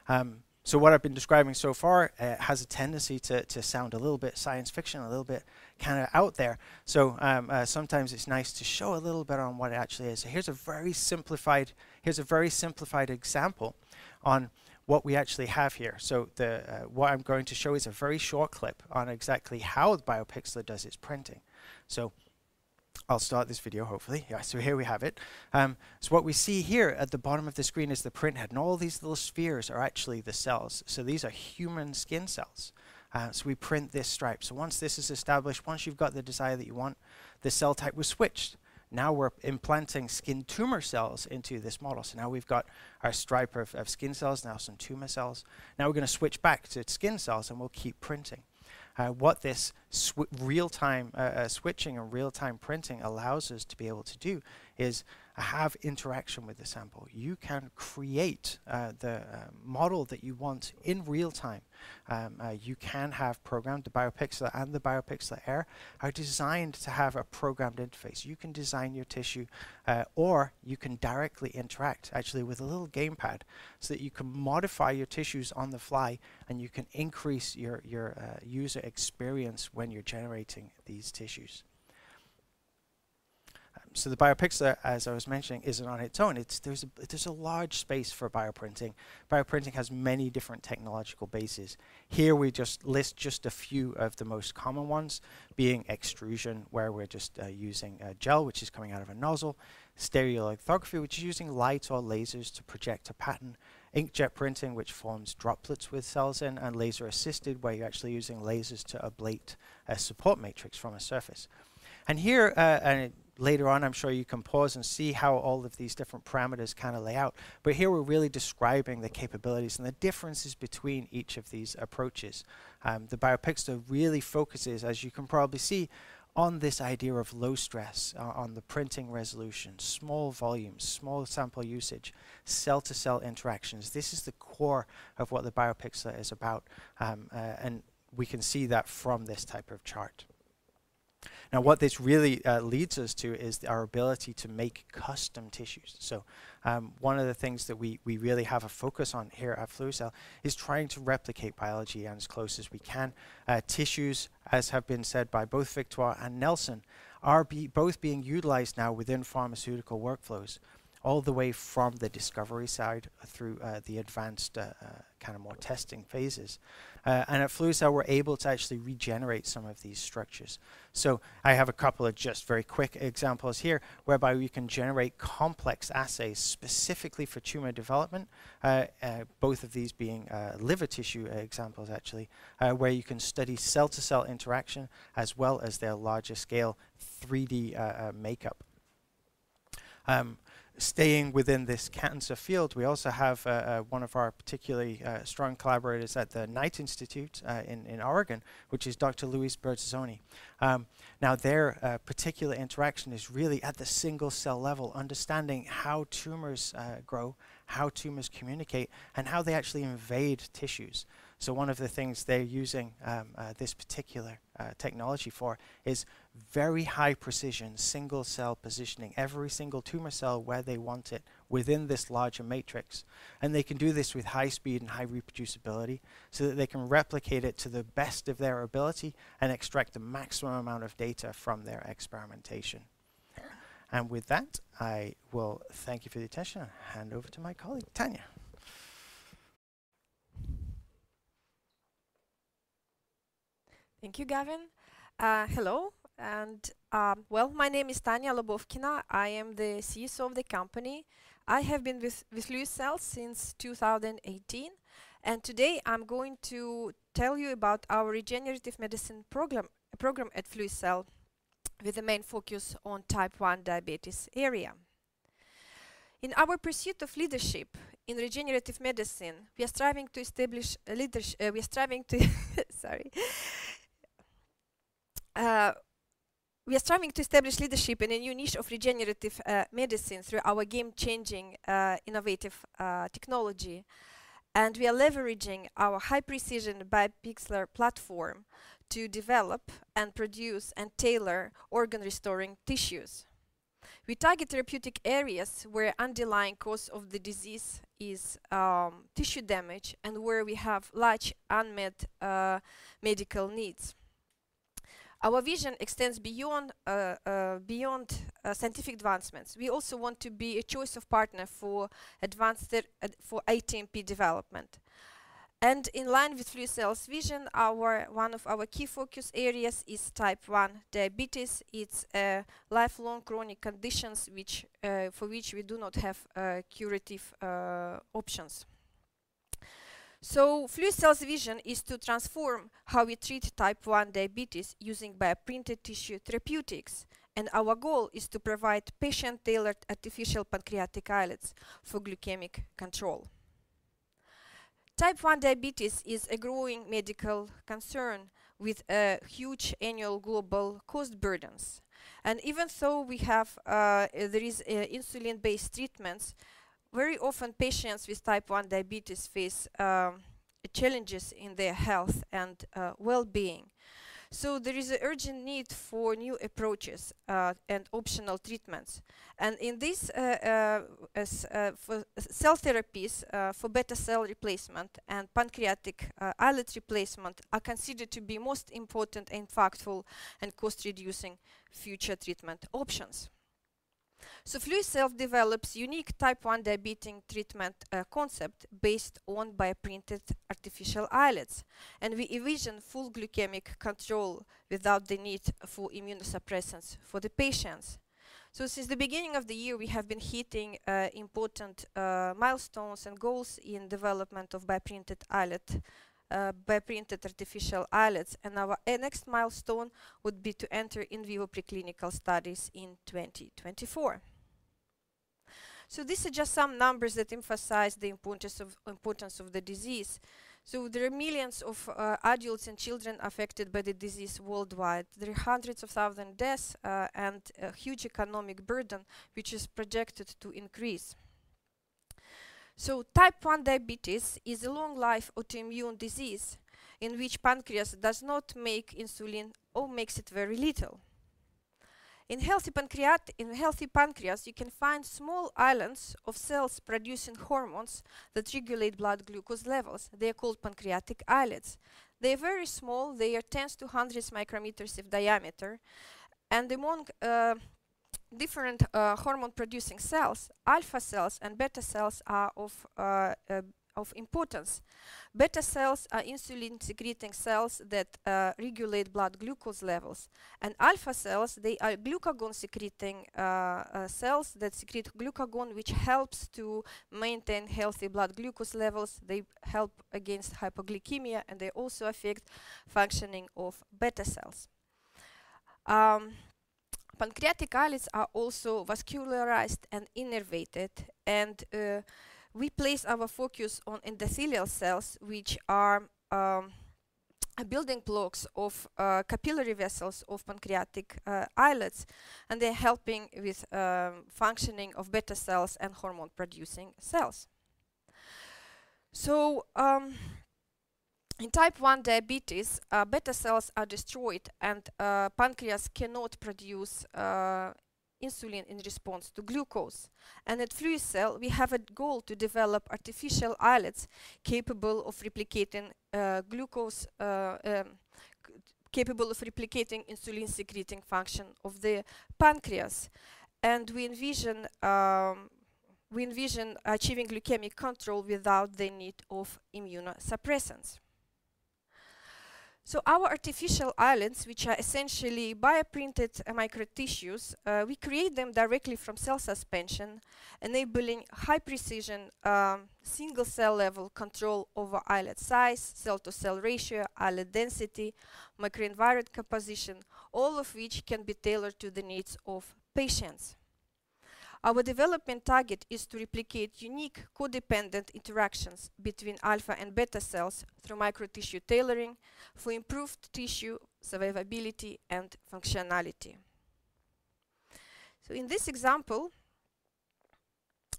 Um, so what I've been describing so far uh, has a tendency to, to sound a little bit science fiction, a little bit kind of out there. So um, uh, sometimes it's nice to show a little bit on what it actually is. So here's a very simplified, here's a very simplified example on what we actually have here. So the uh, what I'm going to show is a very short clip on exactly how the BioPixlar does its printing. So I'll start this video, hopefully. Yeah, so here we have it. Um, so what we see here at the bottom of the screen is the printhead, and all these little spheres are actually the cells. So these are human skin cells. Uh, so we print this stripe. So once this is established, once you've got the desire that you want, the cell type was switched. Now we're implanting skin tumor cells into this model. So now we've got our stripe of, of skin cells, now some tumor cells. Now we're going to switch back to skin cells and we'll keep printing. Uh, what this real-time uh, uh, switching and real-time printing allows us to be able to do is have interaction with the sample. You can create uh, the uh, model that you want in real time. Um, uh, you can have programmed, the BioPixlar and the BioPixlar Air are designed to have a programmed interface. You can design your tissue uh, or you can directly interact actually with a little gamepad so that you can modify your tissues on the fly and you can increase your, your uh, user experience when you're generating these tissues so the BioPixlar, as I was mentioning, isn't on its own. It's there's a there's a large space for bioprinting. Bioprinting has many different technological bases. Here we just list just a few of the most common ones, being extrusion, where we're just uh, using gel, which is coming out of a nozzle, stereolithography, which is using light or lasers to project a pattern, inkjet printing, which forms droplets with cells in, and laser assisted, where you're actually using lasers to ablate a support matrix from a surface. And here, uh, and later on, I'm sure you can pause and see how all of these different parameters kind of lay out. But here we're really describing the capabilities and the differences between each of these approaches. Um, the BioPixlar really focuses, as you can probably see, on this idea of low stress, uh, on the printing resolution, small volumes, small sample usage, cell-to-cell -cell interactions. This is the core of what the BioPixlar is about, um, uh, and we can see that from this type of chart. Now, what this really uh, leads us to is our ability to make custom tissues. So, um, one of the things that we, we really have a focus on here at Fluicell is trying to replicate biology as close as we can. Uh, tissues, as have been said by both Victoire and Nelson, are be both being utilized now within pharmaceutical workflows all the way from the discovery side through uh, the advanced uh, uh, kind of more testing phases. Uh, and at Fluicell, we're able to actually regenerate some of these structures. So I have a couple of just very quick examples here, whereby we can generate complex assays specifically for tumor development, uh, both of these being liver tissue examples actually, where you can study cell-to-cell -cell interaction as well as their larger scale 3D makeup. Um, staying within this cancer field, we also have uh, uh, one of our particularly uh, strong collaborators at the Knight Institute uh, in, in Oregon, which is Dr. Luiz Bertassoni. Um, now, their uh, particular interaction is really at the single cell level, understanding how tumors uh, grow, how tumors communicate, and how they actually invade tissues. So one of the things they're using um, uh, this particular uh, technology for is very high precision single cell positioning every single tumor cell where they want it within this larger matrix. And they can do this with high speed and high reproducibility so that they can replicate it to the best of their ability and extract the maximum amount of data from their experimentation. And with that, I will thank you for the attention and hand over to my colleague, Tanya.
Thank you, Gavin. Uh, hello, and um, well, my name is Tanya Lobovkina. I am the CSO of the company. I have been with, with Fluicell since 2018, and today I'm going to tell you about our regenerative medicine program, program at Fluicell with a main focus on type 1 diabetes area. In our pursuit of leadership in regenerative medicine, we are striving to establish leadership. Uh, we are striving to [LAUGHS] sorry we are striving to establish leadership in a new niche of regenerative uh, medicine through our game-changing uh, innovative uh, technology. And we are leveraging our high-precision BioPixlar platform to develop and produce and tailor organ-restoring tissues. We target therapeutic areas where underlying cause of the disease is um, tissue damage and where we have large unmet uh, medical needs. Our vision extends beyond uh, uh, beyond uh, scientific advancements. We also want to be a choice of partner for advanced for ATMP development. And in line with Fluicell's vision, our one of our key focus areas is type 1 diabetes. It's a lifelong chronic conditions which uh, for which we do not have uh, curative uh, options. So Fluicell's vision is to transform how we treat type 1 diabetes using bioprinted tissue therapeutics And our goal is to provide patient-tailored artificial pancreatic islets for glycemic control. Type 1 diabetes is a growing medical concern with uh, huge annual global cost burdens. And even though we have, uh, there is uh, insulin-based treatments, very often patients with type 1 diabetes face um, challenges in their health and uh, well-being. So there is an urgent need for new approaches uh, and optional treatments. And in this, uh, uh, uh, for cell therapies uh, for beta cell replacement and pancreatic islet replacement are considered to be most important, impactful, and cost-reducing future treatment options. So Fluicell develops unique type 1 diabetes treatment uh, concept based on bioprinted artificial islets. And we envision full glycemic control without the need for immunosuppressants for the patients. So since the beginning of the year, we have been hitting uh, important uh, milestones and goals in development of bioprinted islet uh, bioprinted artificial islets. And our uh, next milestone would be to enter in vivo preclinical studies in 2024. So these are just some numbers that emphasize the importance of, importance of the disease. So there are millions of uh, adults and children affected by the disease worldwide. There are hundreds of thousands deaths uh, and a huge economic burden which is projected to increase. So type 1 diabetes is a long-life autoimmune disease in which pancreas does not make insulin or makes it very little. In healthy, in healthy pancreas, you can find small islands of cells producing hormones that regulate blood glucose levels. They are called pancreatic islets. They are very small, they are tens to hundreds micrometers of diameter, and among uh, different uh, hormone producing cells, alpha cells and beta cells are of, uh, uh, of importance. Beta cells are insulin secreting cells that uh, regulate blood glucose levels. And alpha cells, they are glucagon secreting uh, uh, cells that secrete glucagon, which helps to maintain healthy blood glucose levels. They help against hypoglycemia and they also affect functioning of beta cells. Um, Pancreatic islets are also vascularized and innervated and uh, we place our focus on endothelial cells which are um, building blocks of uh, capillary vessels of pancreatic uh, islets and they're helping with um, functioning of beta cells and hormone producing cells. So um, in type 1 diabetes, uh, beta cells are destroyed and uh, pancreas cannot produce uh, insulin in response to glucose. And at Fluicell, we have a goal to develop artificial islets capable of replicating uh, glucose, uh, um, capable of replicating insulin secreting function of the pancreas. And we envision um, we envision achieving glycemic control without the need of immunosuppressants. So our artificial islands, which are essentially bioprinted uh, microtissues, uh, we create them directly from cell suspension, enabling high precision um, single cell level control over islet size, cell-to-cell ratio, islet density, microenvironment composition, all of which can be tailored to the needs of patients. Our development target is to replicate unique codependent interactions between alpha and beta cells through microtissue tailoring for improved tissue survivability and functionality. So in this example,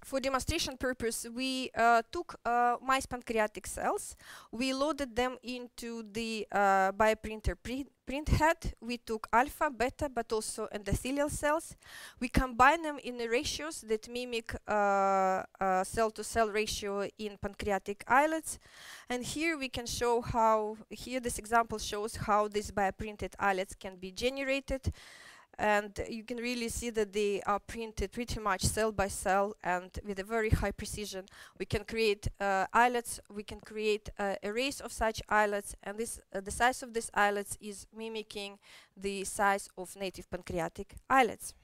for demonstration purpose, we uh, took uh, mice pancreatic cells. We loaded them into the uh, bioprinter print head. We took alpha, beta, but also endothelial cells. We combine them in the ratios that mimic cell-to-cell uh, -cell ratio in pancreatic islets. And here we can show how, here this example shows how these bioprinted islets can be generated and you can really see that they are printed pretty much cell by cell and with a very high precision. We can create uh, islets, we can create uh, arrays of such islets and this uh, the size of these islets is mimicking the size of native pancreatic islets.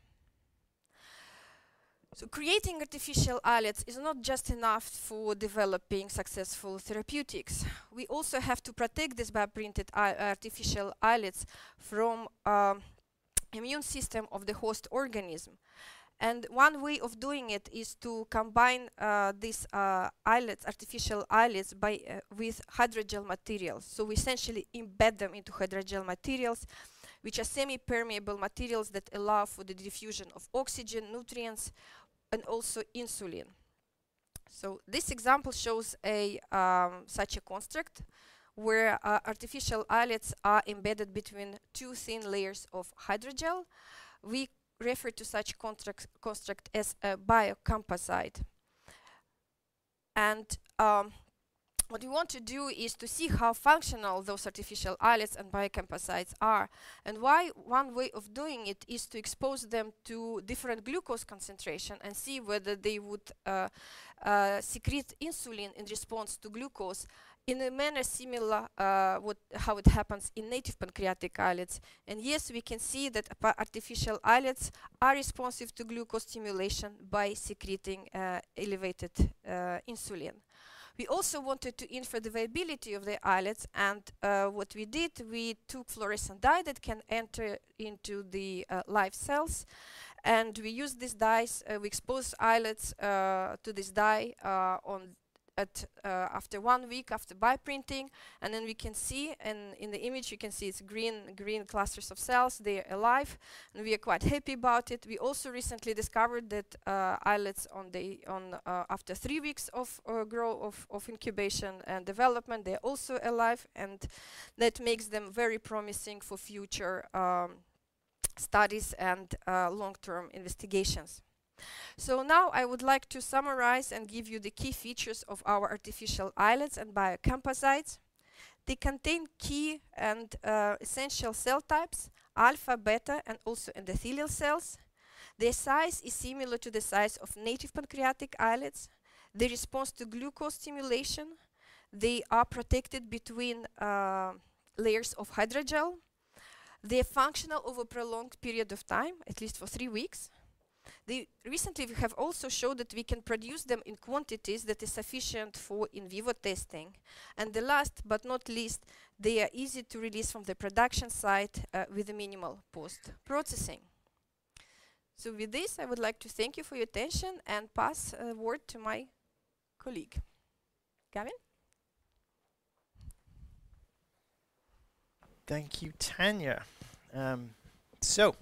So creating artificial islets is not just enough for developing successful therapeutics. We also have to protect these bioprinted artificial islets from um, immune system of the host organism. And one way of doing it is to combine uh, these uh, islets, artificial islets, by, uh, with hydrogel materials. So we essentially embed them into hydrogel materials, which are semi-permeable materials that allow for the diffusion of oxygen, nutrients, and also insulin. So this example shows a um, such a construct where uh, artificial islets are embedded between two thin layers of hydrogel. We refer to such construct, construct as a biocomposite. And um, what we want to do is to see how functional those artificial islets and biocomposites are. And why one way of doing it is to expose them to different glucose concentration and see whether they would uh, uh, secrete insulin in response to glucose in a manner similar uh, what, how it happens in native pancreatic islets. And yes, we can see that artificial islets are responsive to glucose stimulation by secreting uh, elevated uh, insulin. We also wanted to infer the viability of the islets and uh, what we did, we took fluorescent dye that can enter into the uh, live cells and we used these dyes, uh, we exposed islets to this dye on at uh, after one week after bioprinting and then we can see and in the image you can see it's green green clusters of cells they're alive and we are quite happy about it. We also recently discovered that uh, islets on the on uh, after three weeks of uh, grow of, of incubation and development they're also alive and that makes them very promising for future um, studies and uh, long-term investigations so now I would like to summarize and give you the key features of our artificial islets and biocomposites. They contain key and uh, essential cell types, alpha, beta, and also endothelial cells. Their size is similar to the size of native pancreatic islets. They respond to glucose stimulation. They are protected between uh, layers of hydrogel. They are functional over a prolonged period of time, at least for three weeks. They recently we have also showed that we can produce them in quantities that is sufficient for in vivo testing. And the last but not least, they are easy to release from the production site uh, with minimal post-processing. So with this, I would like to thank you for your attention and pass a word to my colleague. Gavin?
Thank you, Tanya. Um, so,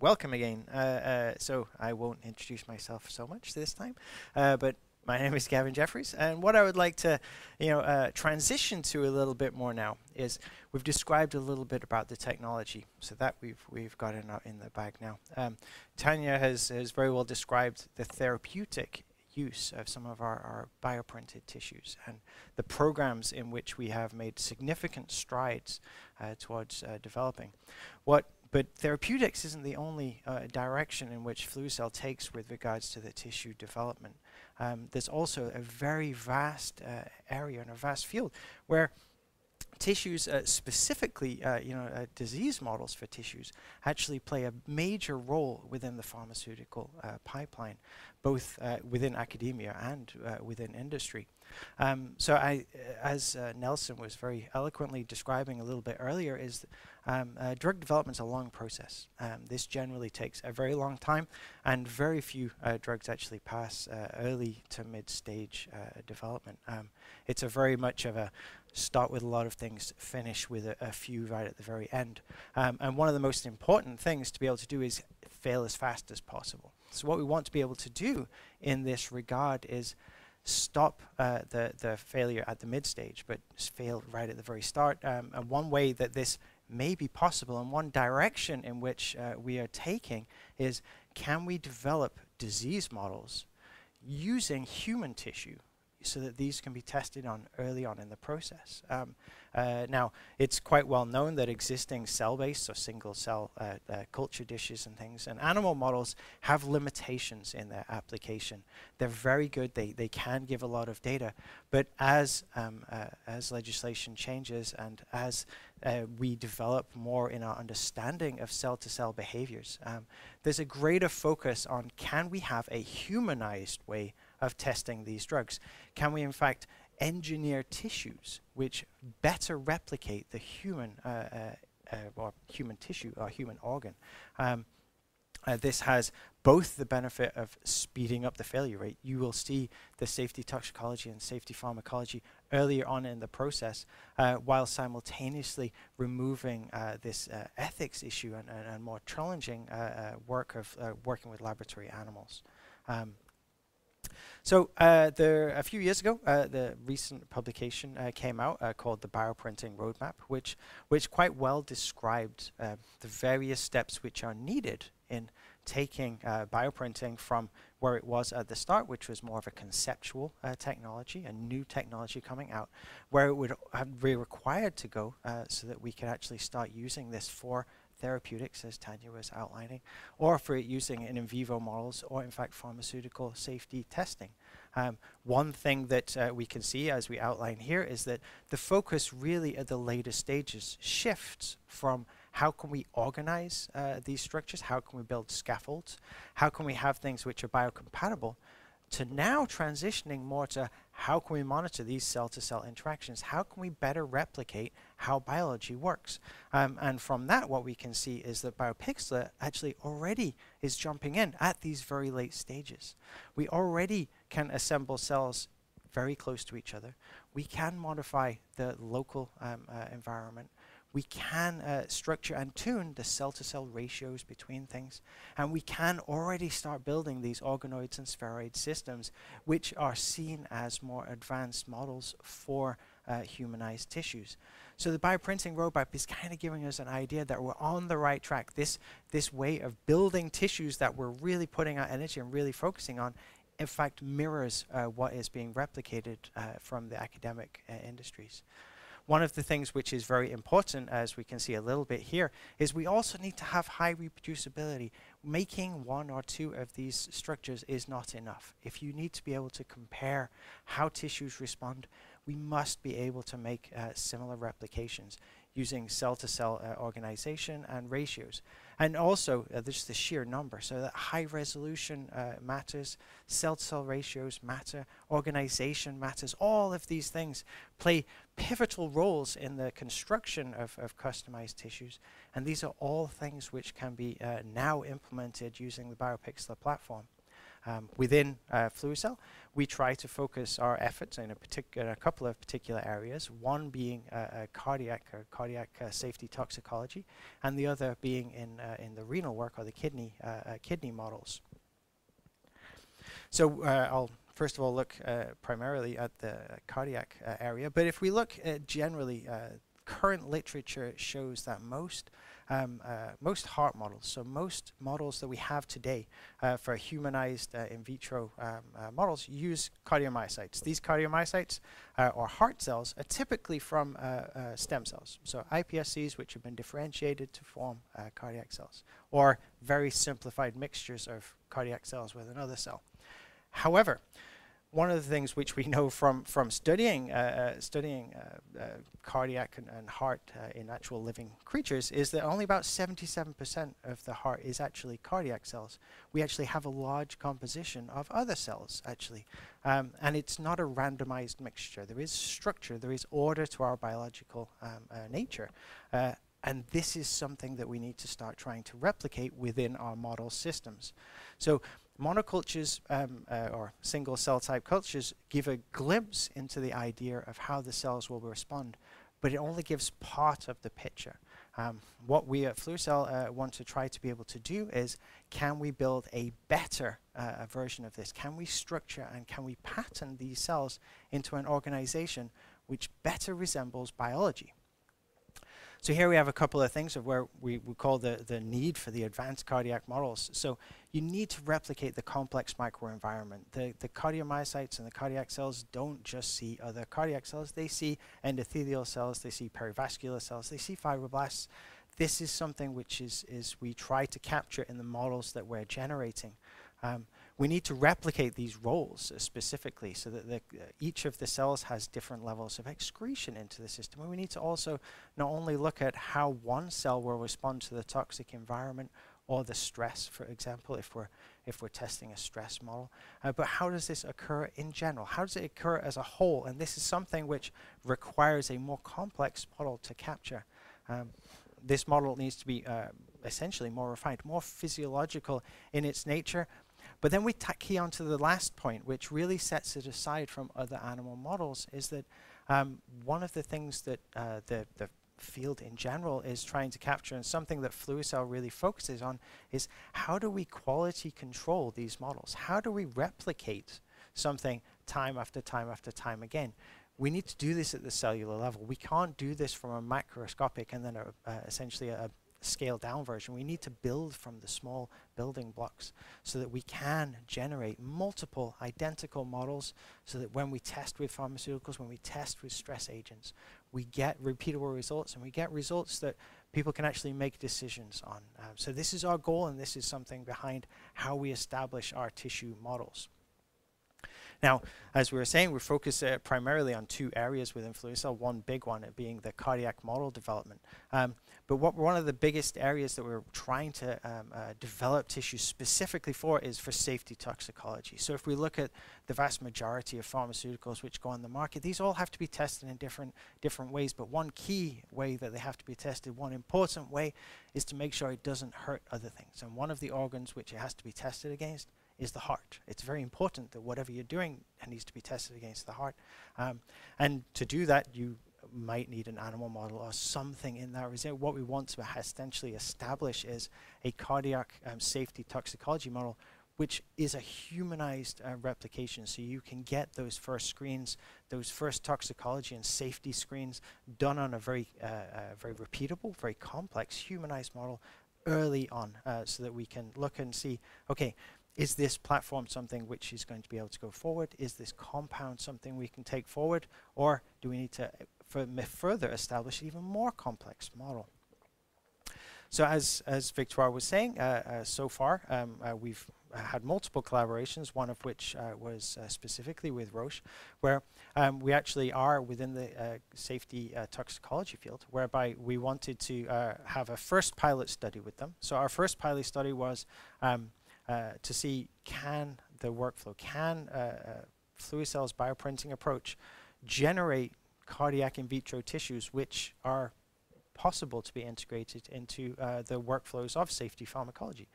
welcome again. Uh, uh, so I won't introduce myself so much this time, uh, but my name is Gavin Jeffries, and what I would like to, you know, uh, transition to a little bit more now is we've described a little bit about the technology, so that we've we've got it in the bag now. Um, Tanya has has very well described the therapeutic use of some of our, our bioprinted tissues and the programs in which we have made significant strides uh, towards uh, developing. What but therapeutics isn't the only uh, direction in which Fluicell takes with regards to the tissue development. Um, there's also a very vast uh, area and a vast field where tissues, uh, specifically, uh, you know, uh, disease models for tissues, actually play a major role within the pharmaceutical uh, pipeline, both within academia and within industry. Um, so I, as Nelson was very eloquently describing a little bit earlier, is um, uh, drug development is a long process. Um, this generally takes a very long time, and very few uh, drugs actually pass uh, early to mid-stage uh, development. Um, it's a very much of a start with a lot of things, finish with a, a few right at the very end. Um, and one of the most important things to be able to do is fail as fast as possible. So what we want to be able to do in this regard is stop uh, the, the failure at the mid stage, but fail right at the very start. Um, and one way that this may be possible. And one direction in which uh, we are taking is can we develop disease models using human tissue so that these can be tested on early on in the process. Um, uh, now, it's quite well known that existing cell-based or single-cell uh, uh, culture dishes and things and animal models have limitations in their application. They're very good. They they can give a lot of data, but as um, uh, as legislation changes and as uh, we develop more in our understanding of cell-to-cell behaviors, um, there's a greater focus on can we have a humanized way of testing these drugs? Can we, in fact, engineer tissues which better replicate the human uh, uh, uh, or human tissue or human organ. Um, uh, this has both the benefit of speeding up the failure rate. You will see the safety toxicology and safety pharmacology earlier on in the process, uh, while simultaneously removing uh, this ethics issue and, and, and more challenging work of working with laboratory animals. Um, so uh, there, a few years ago, uh, the recent publication uh, came out called the Bioprinting Roadmap, which, which quite well described the various steps which are needed in taking uh, bioprinting from where it was at the start, which was more of a conceptual uh, technology, a new technology coming out, where it would be required to go uh, so that we could actually start using this for therapeutics, as Tanya was outlining, or for using in in vivo models, or in fact pharmaceutical safety testing. Um, one thing that uh, we can see as we outline here is that the focus really at the later stages shifts from how can we organize uh, these structures, how can we build scaffolds, how can we have things which are biocompatible, to now transitioning more to how can we monitor these cell-to-cell interactions? How can we better replicate how biology works? Um, and from that, what we can see is that BioPixlar actually already is jumping in at these very late stages. We already can assemble cells very close to each other. We can modify the local um, uh, environment we can uh, structure and tune the cell-to-cell ratios between things. And we can already start building these organoids and spheroid systems, which are seen as more advanced models for uh, humanized tissues. So the bioprinting roadmap is kind of giving us an idea that we're on the right track. This, this way of building tissues that we're really putting our energy and really focusing on, in fact, mirrors uh, what is being replicated uh, from the academic uh, industries. One of the things which is very important, as we can see a little bit here, is we also need to have high reproducibility. Making one or two of these structures is not enough. If you need to be able to compare how tissues respond, we must be able to make uh, similar replications using cell-to-cell -cell, uh, organization and ratios. And also, uh, the sheer number, so that high resolution uh, matters, cell-to-cell ratios matter, organization matters. All of these things play pivotal roles in the construction of, of customized tissues. And these are all things which can be uh, now implemented using the BioPixlar platform. Um, within uh, Fluicell, we try to focus our efforts in a, particular, a couple of particular areas, one being uh, uh, cardiac or cardiac uh, safety toxicology, and the other being in, uh, in the renal work or the kidney, uh, uh, kidney models. So I'll first of all look primarily at the cardiac area, but if we look generally, current literature shows that most um, uh, most heart models, so most models that we have today uh, for humanized uh, in vitro um, uh, models use cardiomyocytes. These cardiomyocytes uh, or heart cells are typically from stem cells, so iPSCs which have been differentiated to form cardiac cells, or very simplified mixtures of cardiac cells with another cell. However, one of the things which we know from from studying uh, uh, studying uh, uh cardiac and, and heart uh, in actual living creatures is that only about 77% of the heart is actually cardiac cells. We actually have a large composition of other cells actually, um, and it's not a randomized mixture. There is structure, there is order to our biological um, nature. and this is something that we need to start trying to replicate within our model systems. So Monocultures um, uh, or single cell type cultures give a glimpse into the idea of how the cells will respond, but it only gives part of the picture. Um, what we at Fluicell uh, want to try to be able to do is, can we build a better uh, version of this? Can we structure and can we pattern these cells into an organization which better resembles biology? So here we have a couple of things of where we, we call the, the need for the advanced cardiac models. So you need to replicate the complex microenvironment. The, the cardiomyocytes and the cardiac cells don't just see other cardiac cells, they see endothelial cells, they see perivascular cells, they see fibroblasts. This is something which is, is we try to capture in the models that we're generating. Um, we need to replicate these roles specifically so that the, uh, each of the cells has different levels of excretion into the system. And we need to also not only look at how one cell will respond to the toxic environment or the stress, for example, if we're, if we're testing a stress model, uh, but how does this occur in general? How does it occur as a whole? And this is something which requires a more complex model to capture. Um, this model needs to be uh, essentially more refined, more physiological in its nature. But then we tack key on to the last point, which really sets it aside from other animal models, is that um, one of the things that uh, the, the field in general is trying to capture and something that Fluicell really focuses on is how do we quality control these models? How do we replicate something time after time after time again? We need to do this at the cellular level. We can't do this from a macroscopic and then a, uh, essentially a, scaled down version. We need to build from the small building blocks so that we can generate multiple identical models so that when we test with pharmaceuticals, when we test with stress agents, we get repeatable results and we get results that people can actually make decisions on. Um, so this is our goal and this is something behind how we establish our tissue models. Now, as we were saying, we focus uh, primarily on two areas within Fluicell, one big one being the cardiac model development. Um, but what one of the biggest areas that we're trying to um, uh, develop tissues specifically for is for safety toxicology. So if we look at the vast majority of pharmaceuticals which go on the market, these all have to be tested in different different ways. But one key way that they have to be tested, one important way, is to make sure it doesn't hurt other things. And one of the organs which it has to be tested against is the heart. It's very important that whatever you're doing needs to be tested against the heart. Um, and to do that, you might need an animal model or something in that result. What we want to essentially establish is a cardiac um, safety toxicology model which is a humanized uh, replication. So you can get those first screens, those first toxicology and safety screens done on a very, uh, uh, very repeatable, very complex humanized model early on uh, so that we can look and see, okay, is this platform something which is going to be able to go forward? Is this compound something we can take forward? Or do we need to further establish an even more complex model? So as, as Victoire was saying, uh, uh, so far um, uh, we've had multiple collaborations, one of which uh, was uh, specifically with Roche, where um, we actually are within the uh, safety toxicology field, whereby we wanted to have a first pilot study with them. So our first pilot study was um, uh, to see can the workflow, can uh, uh, Fluicell's bioprinting approach generate cardiac in vitro tissues which are possible to be integrated into uh, the workflows of safety pharmacology.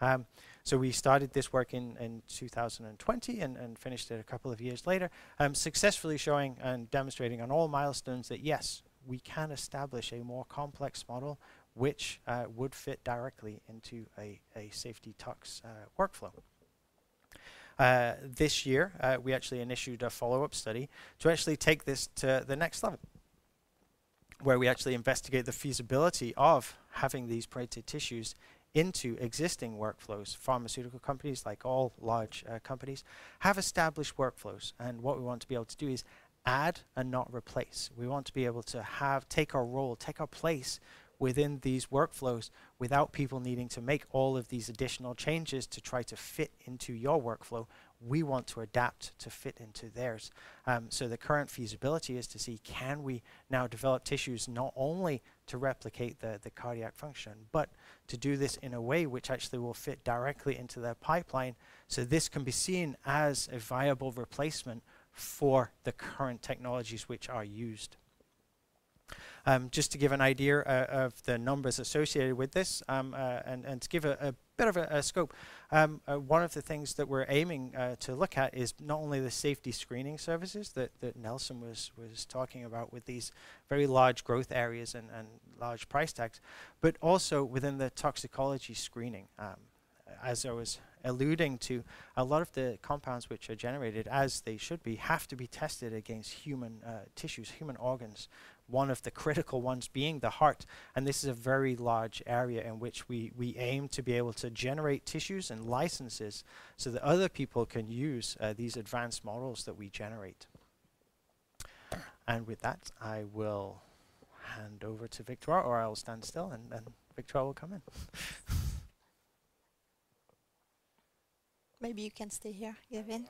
Um, so we started this work in, in 2020 and, and finished it a couple of years later, um, successfully showing and demonstrating on all milestones that yes, we can establish a more complex model which uh, would fit directly into a, a safety tox uh, workflow. Uh, this year, uh, we actually initiated a follow-up study to actually take this to the next level, where we actually investigate the feasibility of having these printed tissues into existing workflows. Pharmaceutical companies, like all large uh, companies, have established workflows, and what we want to be able to do is add and not replace. We want to be able to have take our role, take our place within these workflows without people needing to make all of these additional changes to try to fit into your workflow. We want to adapt to fit into theirs. Um, so the current feasibility is to see can we now develop tissues not only to replicate the, the cardiac function, but to do this in a way which actually will fit directly into their pipeline. So this can be seen as a viable replacement for the current technologies which are used. Um, just to give an idea uh, of the numbers associated with this um, uh, and, and to give a, a bit of a, a scope, um, uh, one of the things that we're aiming uh, to look at is not only the safety screening services that, that Nelson was, was talking about with these very large growth areas and, and large price tags, but also within the toxicology screening. Um, as I was alluding to, a lot of the compounds which are generated, as they should be, have to be tested against human uh, tissues, human organs, one of the critical ones being the heart. And this is a very large area in which we, we aim to be able to generate tissues and licenses so that other people can use uh, these advanced models that we generate. And with that, I will hand over to Victoire, or I'll stand still and, and Victoire will come in.
Maybe you can stay here, Gavin,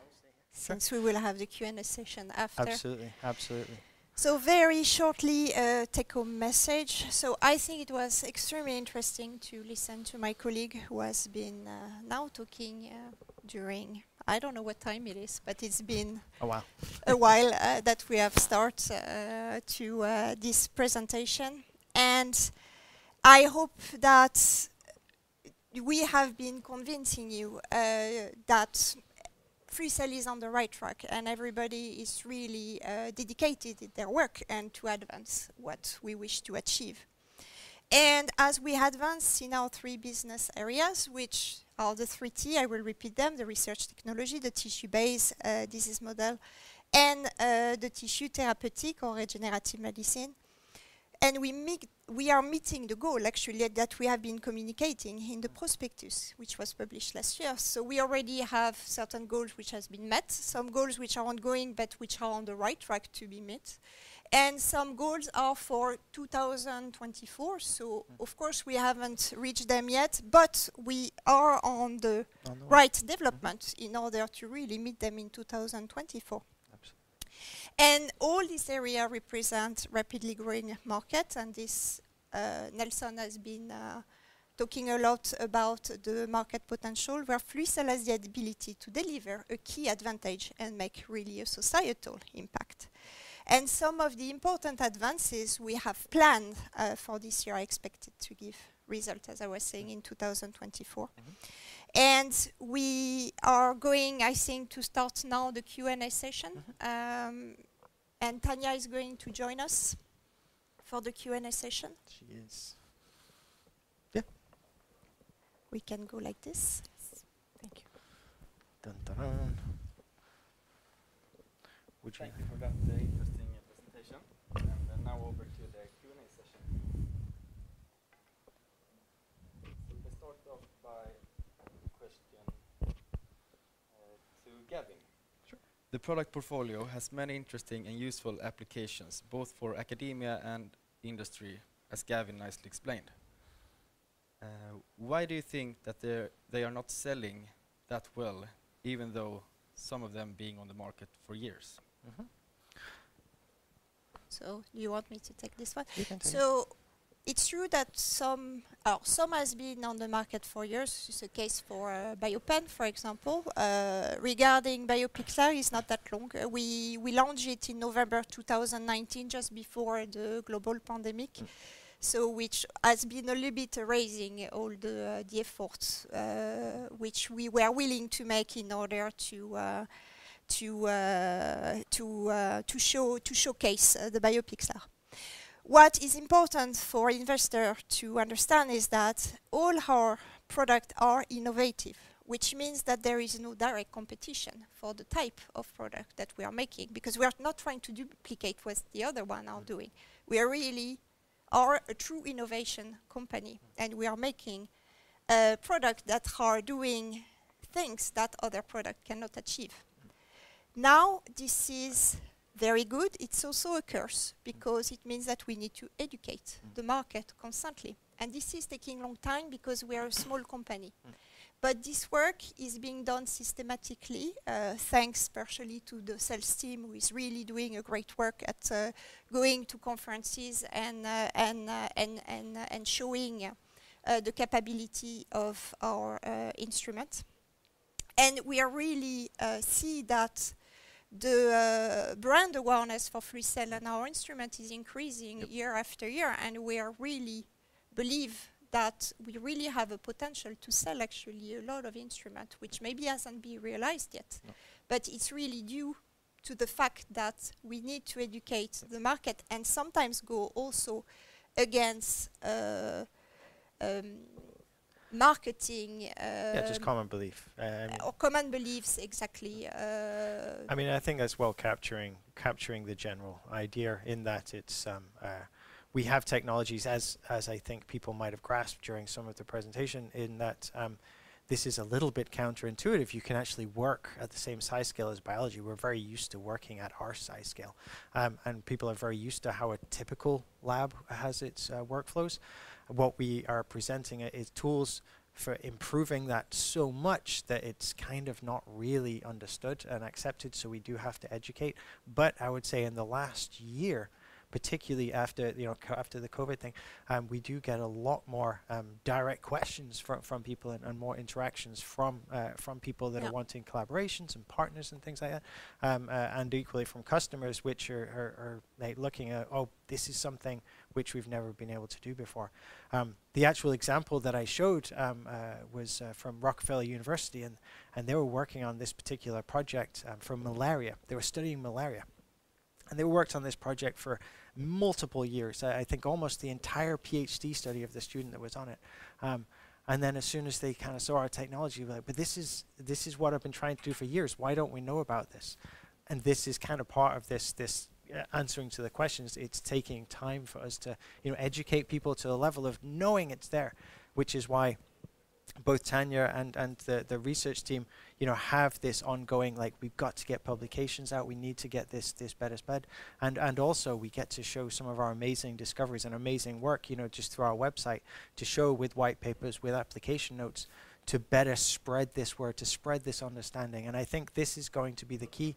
since sure. we will have the Q&A session after.
Absolutely, absolutely.
So very shortly, uh, take-home message. So I think it was extremely interesting to listen to my colleague who has been uh, now talking uh, during, I don't know what time it is, but it's been
a while,
a while uh, that we have started uh, to uh, this presentation. And I hope that we have been convincing you uh, that Fluicell is on the right track and everybody is really uh, dedicated in their work and to advance what we wish to achieve. And as we advance in our three business areas, which are the three T, I will repeat them, the research technology, the tissue-based uh, disease model, and uh, the tissue therapeutic or regenerative medicine. And we, we are meeting the goal actually that we have been communicating in the prospectus, which was published last year. So we already have certain goals which has been met, some goals which are ongoing but which are on the right track to be met and some goals are for 2024. So mm. of course we haven't reached them yet, but we are on the, on the right development mm -hmm. in order to really meet them in 2024. And all this area represent rapidly growing market, and this uh, Nelson has been uh, talking a lot about the market potential, where Fluicell has the ability to deliver a key advantage and make really a societal impact. And some of the important advances we have planned uh, for this year are expected to give result, as I was saying, in 2024. Mm -hmm. And we are going, I think, to start now the Q&A session. Mm -hmm. um, and Tanya is going to join us for the Q&A session.
She is. Yeah.
We can go like this.
Thank you.
Dun, dun, dun.
Would Thank you for that and now over to the Q&A session. So we start off by a question uh, to Gavin.
Sure.
The product portfolio has many interesting and useful applications, both for academia and industry, as Gavin nicely explained. Uh, why do you think that they are not selling that well, even though some of them being on the market for years? Mm -hmm.
So do you want me to take this one? So it's true that some uh, some has been on the market for years. It's a case for uh, BioPen, for example. Uh, regarding BioPixlar, it's not that long. Uh, we we launched it in November 2019, just before the global pandemic. Mm. So, which has been a little bit raising all the uh, the efforts uh, which we were willing to make in order to to uh, to uh, to show to showcase uh, the BioPixlar. What is important for investors to understand is that all our products are innovative, which means that there is no direct competition for the type of product that we are making, because we are not trying to duplicate what the other one are doing. We are really are a true innovation company, and we are making a product that are doing things that other products cannot achieve. Now, this is very good. It's also a curse because it means that we need to educate the market constantly. And this is taking a long time because we are a small company. But this work is being done systematically, uh, thanks partially to the sales team who is really doing a great work at uh, going to conferences and, uh, and, uh, and, and, uh, and showing uh, the capability of our instrument. And we are really see that the uh, brand awareness for Fluicell and our instrument is increasing yep. year after year, and we are really believe that we really have a potential to sell actually a lot of instrument, which maybe hasn't been realized yet. No. But it's really due to the fact that we need to educate the market and sometimes go also against uh, um, marketing.
yeah, just um, common belief.
Um, or common beliefs, exactly. Uh,
I mean, I think that's well capturing capturing the general idea in that it's um, uh, we have technologies as as I think people might have grasped during some of the presentation in that. Um, this is a little bit counterintuitive. You can actually work at the same size scale as biology. We're very used to working at our size scale. Um, and people are very used to how a typical lab has its uh, workflows what we are presenting is tools for improving that so much that it's kind of not really understood and accepted, so we do have to educate. But I would say in the last year, particularly after you know after the COVID thing, um, we do get a lot more um, direct questions from from people and, and more interactions from uh, from people that
Yeah.
are wanting collaborations and partners and things like that, um, uh, and equally from customers which are, are, are like looking at oh this is something which we've never been able to do before. Um, the actual example that I showed um, uh, was uh, from Rockefeller University, and, and they were working on this particular project um, for malaria. They were studying malaria. And they worked on this project for multiple years. I, I think almost the entire PhD study of the student that was on it. Um, and then as soon as they kind of saw our technology, like, but this is this is what I've been trying to do for years. Why don't we know about this? And this is kind of part of this this Uh, answering to the questions. It's taking time for us to you know educate people to the level of knowing it's there, which is why both Tanya and and the the research team you know have this ongoing like we've got to get publications out. We need to get this this better spread, and and also we get to show some of our amazing discoveries and amazing work you know just through our website to show with white papers with application notes to better spread this word to spread this understanding. And I think this is going to be the key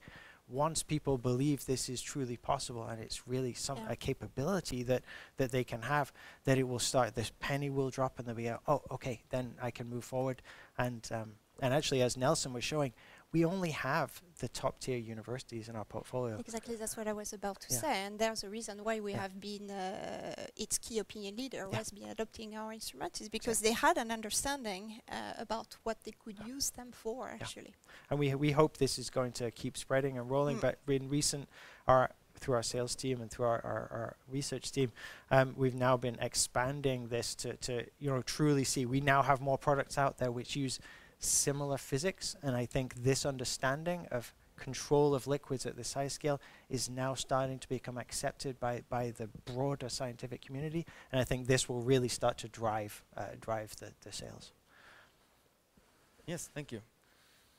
once people believe this is truly possible and it's really some
Yeah.
a capability that that they can have that it will start this penny will drop and they'll be uh, oh okay then i can move forward and um, and actually as nelson was showing we only have the top tier universities in our portfolio
Exactly, that's what I was about to
Yeah.
say, and there's a reason why we
Yeah.
have been uh, its key opinion leader
Yeah.
has been adopting our instruments is because they had an understanding uh, about what they could use them for actually.
and we we hope this is going to keep spreading and rolling.
Mm.
But in recent, our through our sales team and through our, our, our research team, um, we've now been expanding this to, to you know truly see. We now have more products out there which use similar physics, and I think this understanding of control of liquids at the size scale is now starting to become accepted by, by the broader scientific community, and I think this will really start to drive uh, drive the, the sales.
Yes, thank you.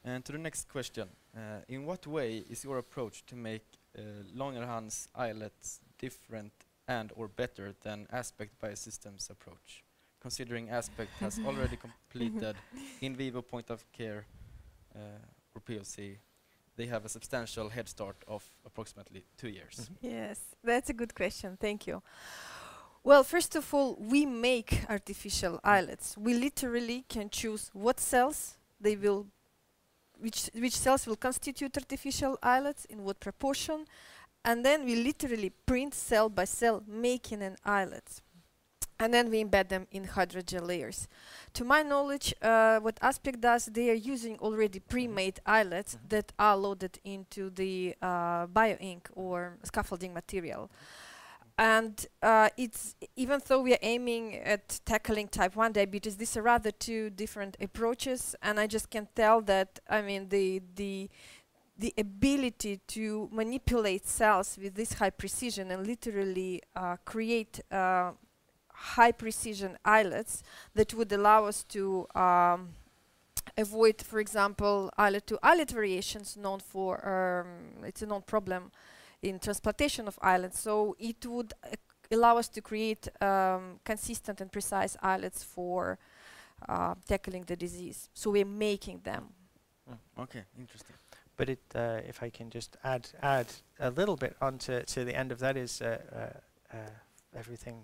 And to the next question. Uh, in what way is your approach to make uh, Langerhans islets different and or better than Aspect Biosystems approach? Considering Aspect [LAUGHS] has already completed [LAUGHS] in vivo point of care uh, or POC, they have a substantial head start of approximately two years.
Yes, that's a good question. Thank you. Well, first of all, we make artificial islets. We literally can choose what cells they will, which which cells will constitute artificial islets in what proportion, and then we literally print cell by cell, making an islet, and then we embed them in hydrogel layers. To my knowledge, uh, what Aspect does, they are using already pre-made islets
Mhm.
that are loaded into the uh, bioink or scaffolding material. And uh, it's even though we are aiming at tackling type 1 diabetes, these are rather two different approaches. And I just can tell that I mean the the the ability to manipulate cells with this high precision and literally uh, create uh, high precision islets that would allow us to um, avoid, for example, islet to islet variations known for um, it's a known problem in transplantation of islets. So it would uh, allow us to create um, consistent and precise islets for uh, tackling the disease. So we're making them.
Okay, interesting.
But it, uh, if I can just add add a little bit onto to the end of that is uh, uh, uh, everything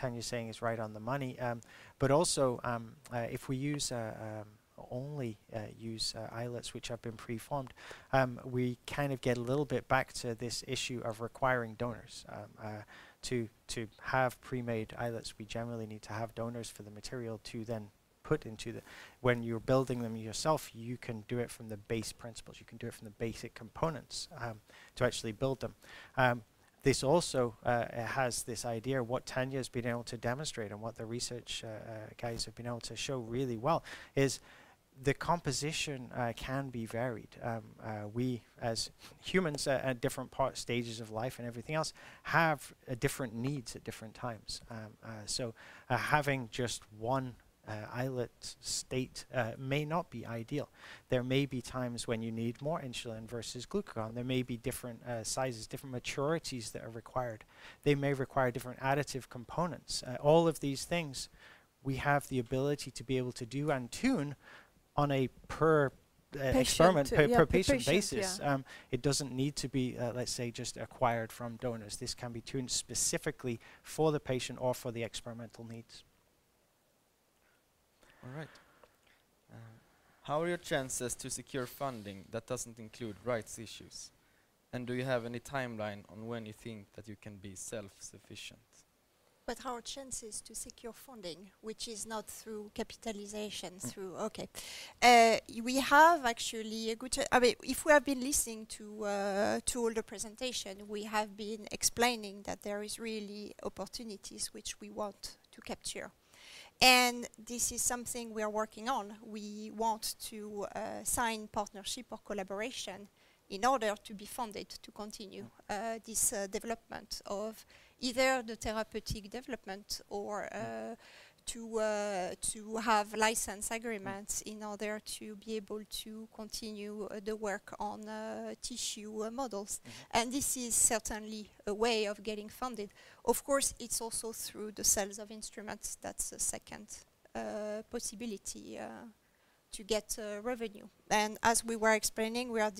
Tanya's saying is right on the money. Um, but also, um, uh, if we use uh, um, only uh, use uh, islets which have been preformed, um, we kind of get a little bit back to this issue of requiring donors. Um, uh, to to have pre-made islets, we generally need to have donors for the material to then put into the when you're building them yourself, you can do it from the base principles. You can do it from the basic components um, to actually build them. Um, this also uh, has this idea what Tanya has been able to demonstrate and what the research uh, uh, guys have been able to show really well is the composition uh, can be varied. Um, uh, we, as humans uh, at different part stages of life and everything else, have uh, different needs at different times. Um, so having just one islet state uh, may not be ideal. There may be times when you need more insulin versus glucagon. There may be different uh, sizes, different maturities that are required. They may require different additive components. Uh, all of these things we have the ability to be able to do and tune on a per uh, experiment
uh,
per,
yeah,
per patient,
patient,
basis. Um, it doesn't need to be, uh, let's say, just acquired from donors. This can be tuned specifically for the patient or for the experimental needs.
All right. Um, how are your chances to secure funding that doesn't include rights issues? And do you have any timeline on when you think that you can be self-sufficient?
But our chances to secure funding, which is not through capitalization, through okay, uh, we have actually a good. I mean, if we have been listening to uh, to all the presentation, we have been explaining that there is really opportunities which we want to capture, and this is something we are working on. We want to uh, sign partnership or collaboration in order to be funded to continue uh, this uh, development of either the therapeutic development or uh, to uh, to have license agreements in order to be able to continue uh, the work on uh, tissue uh, models. And this is certainly a way of getting funded. Of course, it's also through the sales of instruments. That's a second uh, possibility uh, to get uh, revenue. And as we were explaining, we are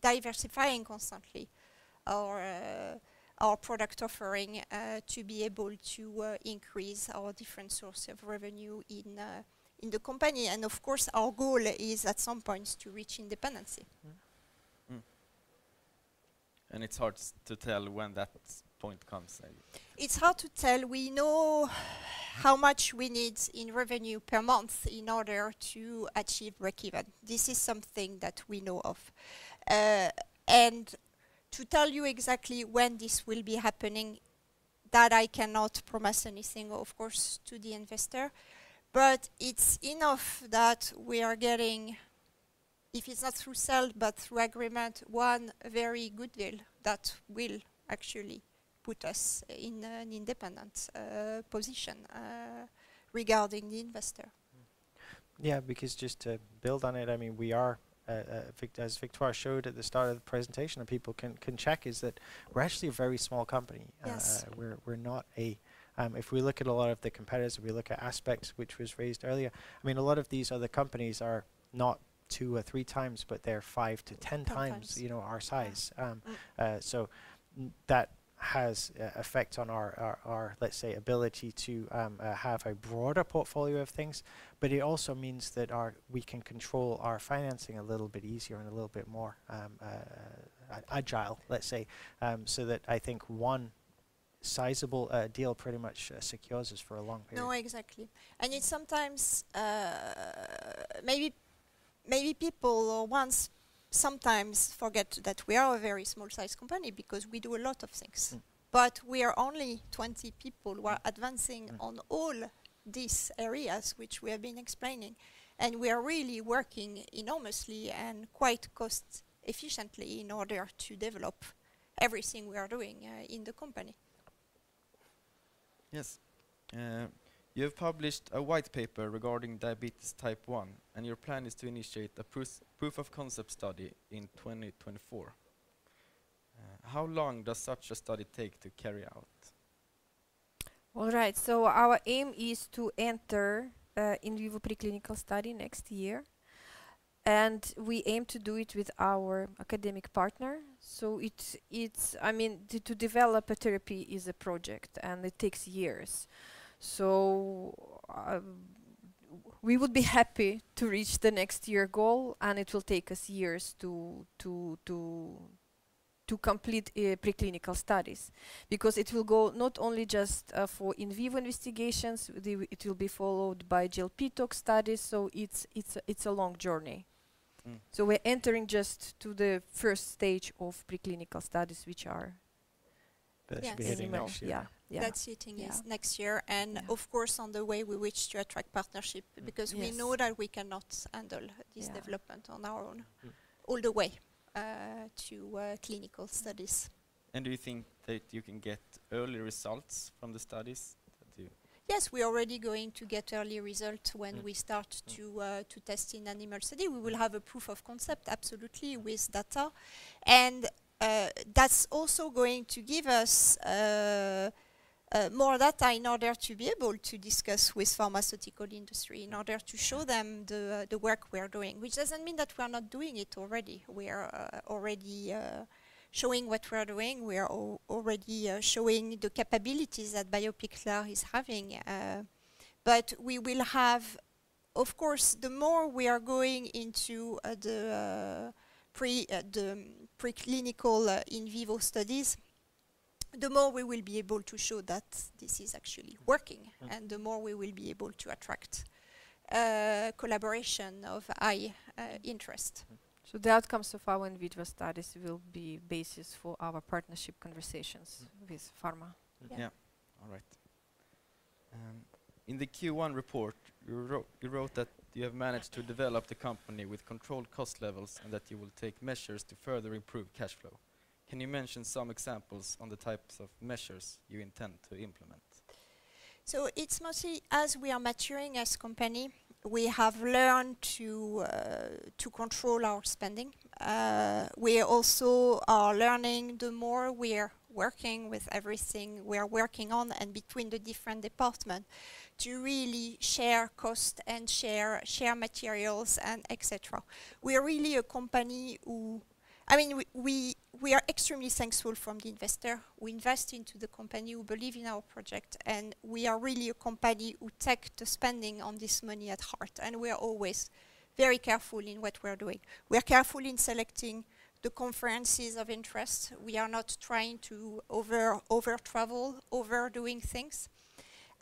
diversifying constantly our uh, our product offering uh, to be able to uh, increase our different source of revenue in uh, in the company. And of course, our goal is at some points to reach independency.
And it's hard to tell when that point comes.
It's hard to tell. We know how much we need in revenue per month in order to achieve break-even. This is something that we know of. Uh, and to tell you exactly when this will be happening, that I cannot promise anything, of course, to the investor. But it's enough that we are getting, if it's not through sale, but through agreement, one very good deal that will actually put us in an independent uh, position uh, regarding the investor.
Yeah, because just to build on it, I mean, we are, Vic- as Victoire showed at the start of the presentation, and people can, can check, is that we're actually a very small company.
Yes.
Uh, we're, we're not a, um, if we look at a lot of the competitors, if we look at Aspects, which was raised earlier, I mean, a lot of these other companies are not two or three times, but they're five to ten,
Ten
times,
times.
you know, our size. Um,
Mm.
uh, so that has uh, effect on our, our, our, let's say, ability to um, uh, have a broader portfolio of things but it also means that our we can control our financing a little bit easier and a little bit more um, uh, agile, let's say, um, so that I think one sizable uh, deal pretty much uh, secures us for a long period.
No, exactly. And it's sometimes uh, maybe maybe people or once sometimes forget that we are a very small size company because we do a lot of things.
Mm.
But we are only 20 people who are advancing
Mm.
on all these areas which we have been explaining. And we are really working enormously and quite cost efficiently in order to develop everything we are doing uh, in the company.
Yes. Uh, you have published a white paper regarding diabetes type 1, and your plan is to initiate a proof, of concept study in 2024. Uh, how long does such a study take to carry out?
All right. So our aim is to enter uh, in vivo preclinical study next year, and we aim to do it with our academic partner. So it's it's I mean to develop a therapy is a project and it takes years. So um, we would be happy to reach the next year goal, and it will take us years to to to to complete uh, preclinical studies because it will go not only just uh, for in vivo investigations, the w- it will be followed by GLP tox studies. So it's it's a, it's a long journey.
Mm.
So we're entering just to the first stage of preclinical studies, which are
That should be
Yes.
hitting next year.
Yeah, yeah.
That's hitting yes
Yeah.
next year, and
Yeah.
of course on the way we wish to attract partnership because we know that we cannot handle this
Yeah.
development on our own
Mm.
all the way uh, to uh, clinical studies.
And do you think that you can get early results from the studies? That you
Yes, we're already going to get early results when
Mm.
we start
Mm.
to uh, to test in animal study. We will have a proof of concept absolutely with data, and uh, that's also going to give us uh, uh, more data in order to be able to discuss with pharmaceutical industry, in order to show them the, uh, the work we are doing, which doesn't mean that we are not doing it already. We are uh, already uh, showing what we are doing. We are already uh, showing the capabilities that BioPixlar is having. Uh, but we will have, of course, the more we are going into the pre the preclinical in vivo studies, the more we will be able to show that this is actually working, mm. and the more we will be able to attract uh, collaboration of high uh, interest. Mm.
So the outcomes of our in vitro studies will be basis for our partnership conversations mm. with pharma.
Yeah. yeah. all right. Um, in the Q1 report, you, wrote, you wrote that you have managed to develop the company with controlled cost levels and that you will take measures to further improve cash flow. Can you mention some examples on the types of measures you intend to implement?
So it's mostly as we are maturing as company, we have learned to uh, to control our spending. Uh, we also are learning the more we are working with everything we are working on and between the different departments to really share cost and share share materials and etc. We are really a company who I mean, we, we, we, are extremely thankful from the investor who invest into the company, who believe in our project, and we are really a company who take the spending on this money at heart, and we are always very careful in what we're doing. We are careful in selecting the conferences of interest. We are not trying to over, over travel, overdoing things.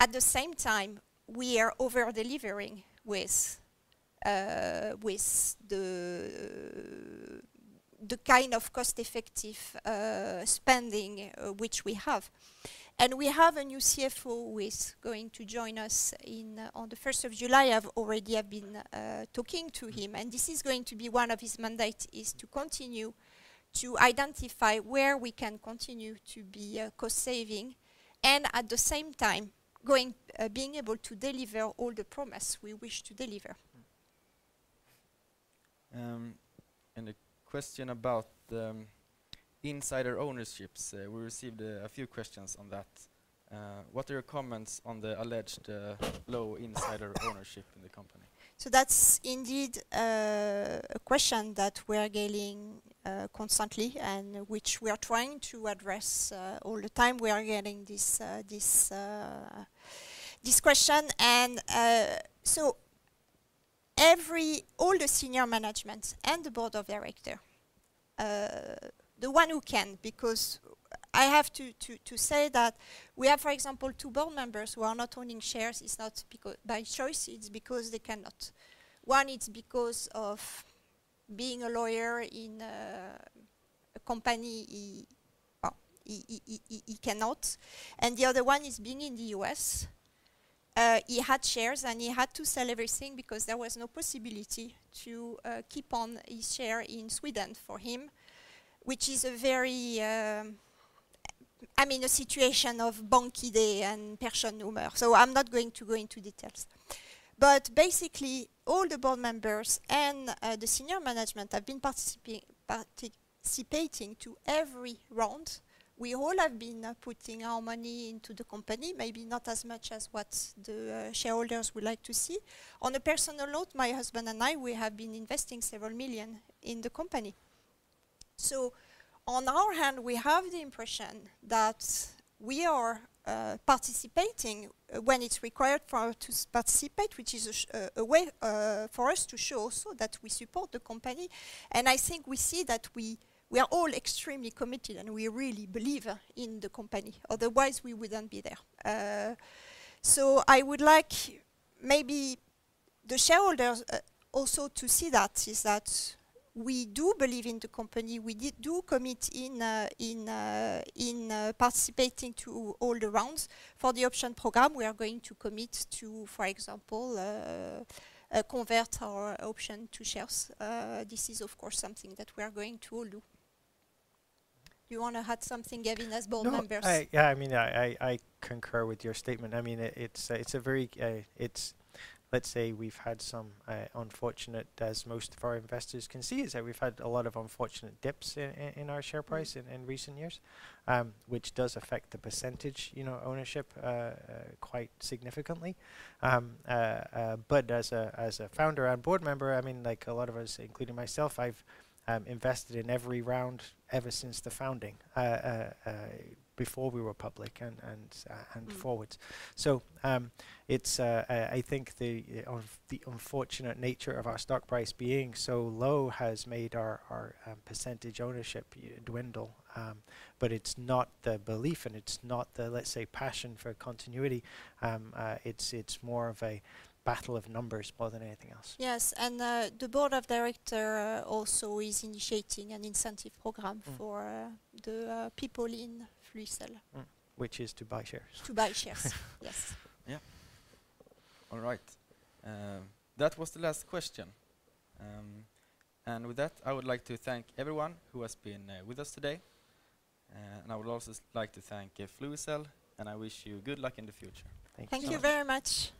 At the same time, we are over delivering with uh, with the the kind of cost-effective uh, spending uh, which we have. And we have a new CFO who is going to join us in uh, on the 1st of July. I've already have been uh, talking to him, and this is going to be one of his mandates is to continue to identify where we can continue to be uh, cost-saving, and at the same time, going uh, being able to deliver all the promise we wish to deliver.
Um, and question about um, insider ownerships. Uh, we received uh, a few questions on that. Uh, what are your comments on the alleged uh, low insider ownership in the company?
So that's indeed uh, a question that we are getting constantly and which we are trying to address all the time. We are getting this this this question and so every all the senior management and the board of director, the one who can, because I have to, to, to say that we have, for example, two board members who are not owning shares. It's not because by choice, it's because they cannot. One, it's because of being a lawyer in a company he, well, he, he, he, he, cannot. And the other one is being in the US uh, he had shares and he had to sell everything because there was no possibility to uh, keep on his share in Sweden for him, which is a very, um, I mean, a situation of BankID and personnummer. So I'm not going to go into details. But basically, all the board members and uh, the senior management have been participi participating to every round we all have been uh, putting our money into the company, maybe not as much as what the uh, shareholders would like to see. On a personal note, my husband and I, we have been investing several million in the company. So on our hand, we have the impression that we are uh, participating uh, when it's required for us to participate, which is a, uh, a way uh, for us to show also that we support the company. And I think we see that we we are all extremely committed and we really believe in the company. Otherwise, we wouldn't be there. Uh, so I would like maybe the shareholders uh, also to see that is that we do believe in the company. We do commit in uh, in uh, in uh, participating to all the rounds. For the option program, we are going to commit to, for example. Uh, uh, convert our option to shares. Uh, this is, of course, something that we are going to all do you want to add something, Gavin, as board
no,
members?
I, yeah, I mean, I, I, I, concur with your statement. I mean, it, it's uh, it's a very uh, it's let's say we've had some uh, unfortunate, as most of our investors can see, is that we've had a lot of unfortunate dips in, in, in our share price in, in recent years, um, which does affect the percentage, you know, ownership uh, uh, quite significantly. Um, uh, uh, but as a as a founder and board member, I mean, like a lot of us, including myself, I've um, invested in every round ever since the founding, uh, uh, uh, before we were public and and uh, and
Mm.
forwards. So um, it's uh, I think the uh, the unfortunate nature of our stock price being so low has made our our um, percentage ownership dwindle. Um, but it's not the belief and it's not the let's say passion for continuity. Um, uh, it's it's more of a battle of numbers more than anything else.
Yes, and uh, the board of director uh, also is initiating an incentive program
Mm.
for uh, the uh, people in Fluicell
which is to buy shares.
to buy shares. [LAUGHS] yes. Yeah.
All right. Um, that was the last question. Um, and with that, I would like to thank everyone who has been uh, with us today. Uh, and I would also like to thank uh, Fluicell, and I wish you good luck in the future.
Thank,
Thank
so
you very much.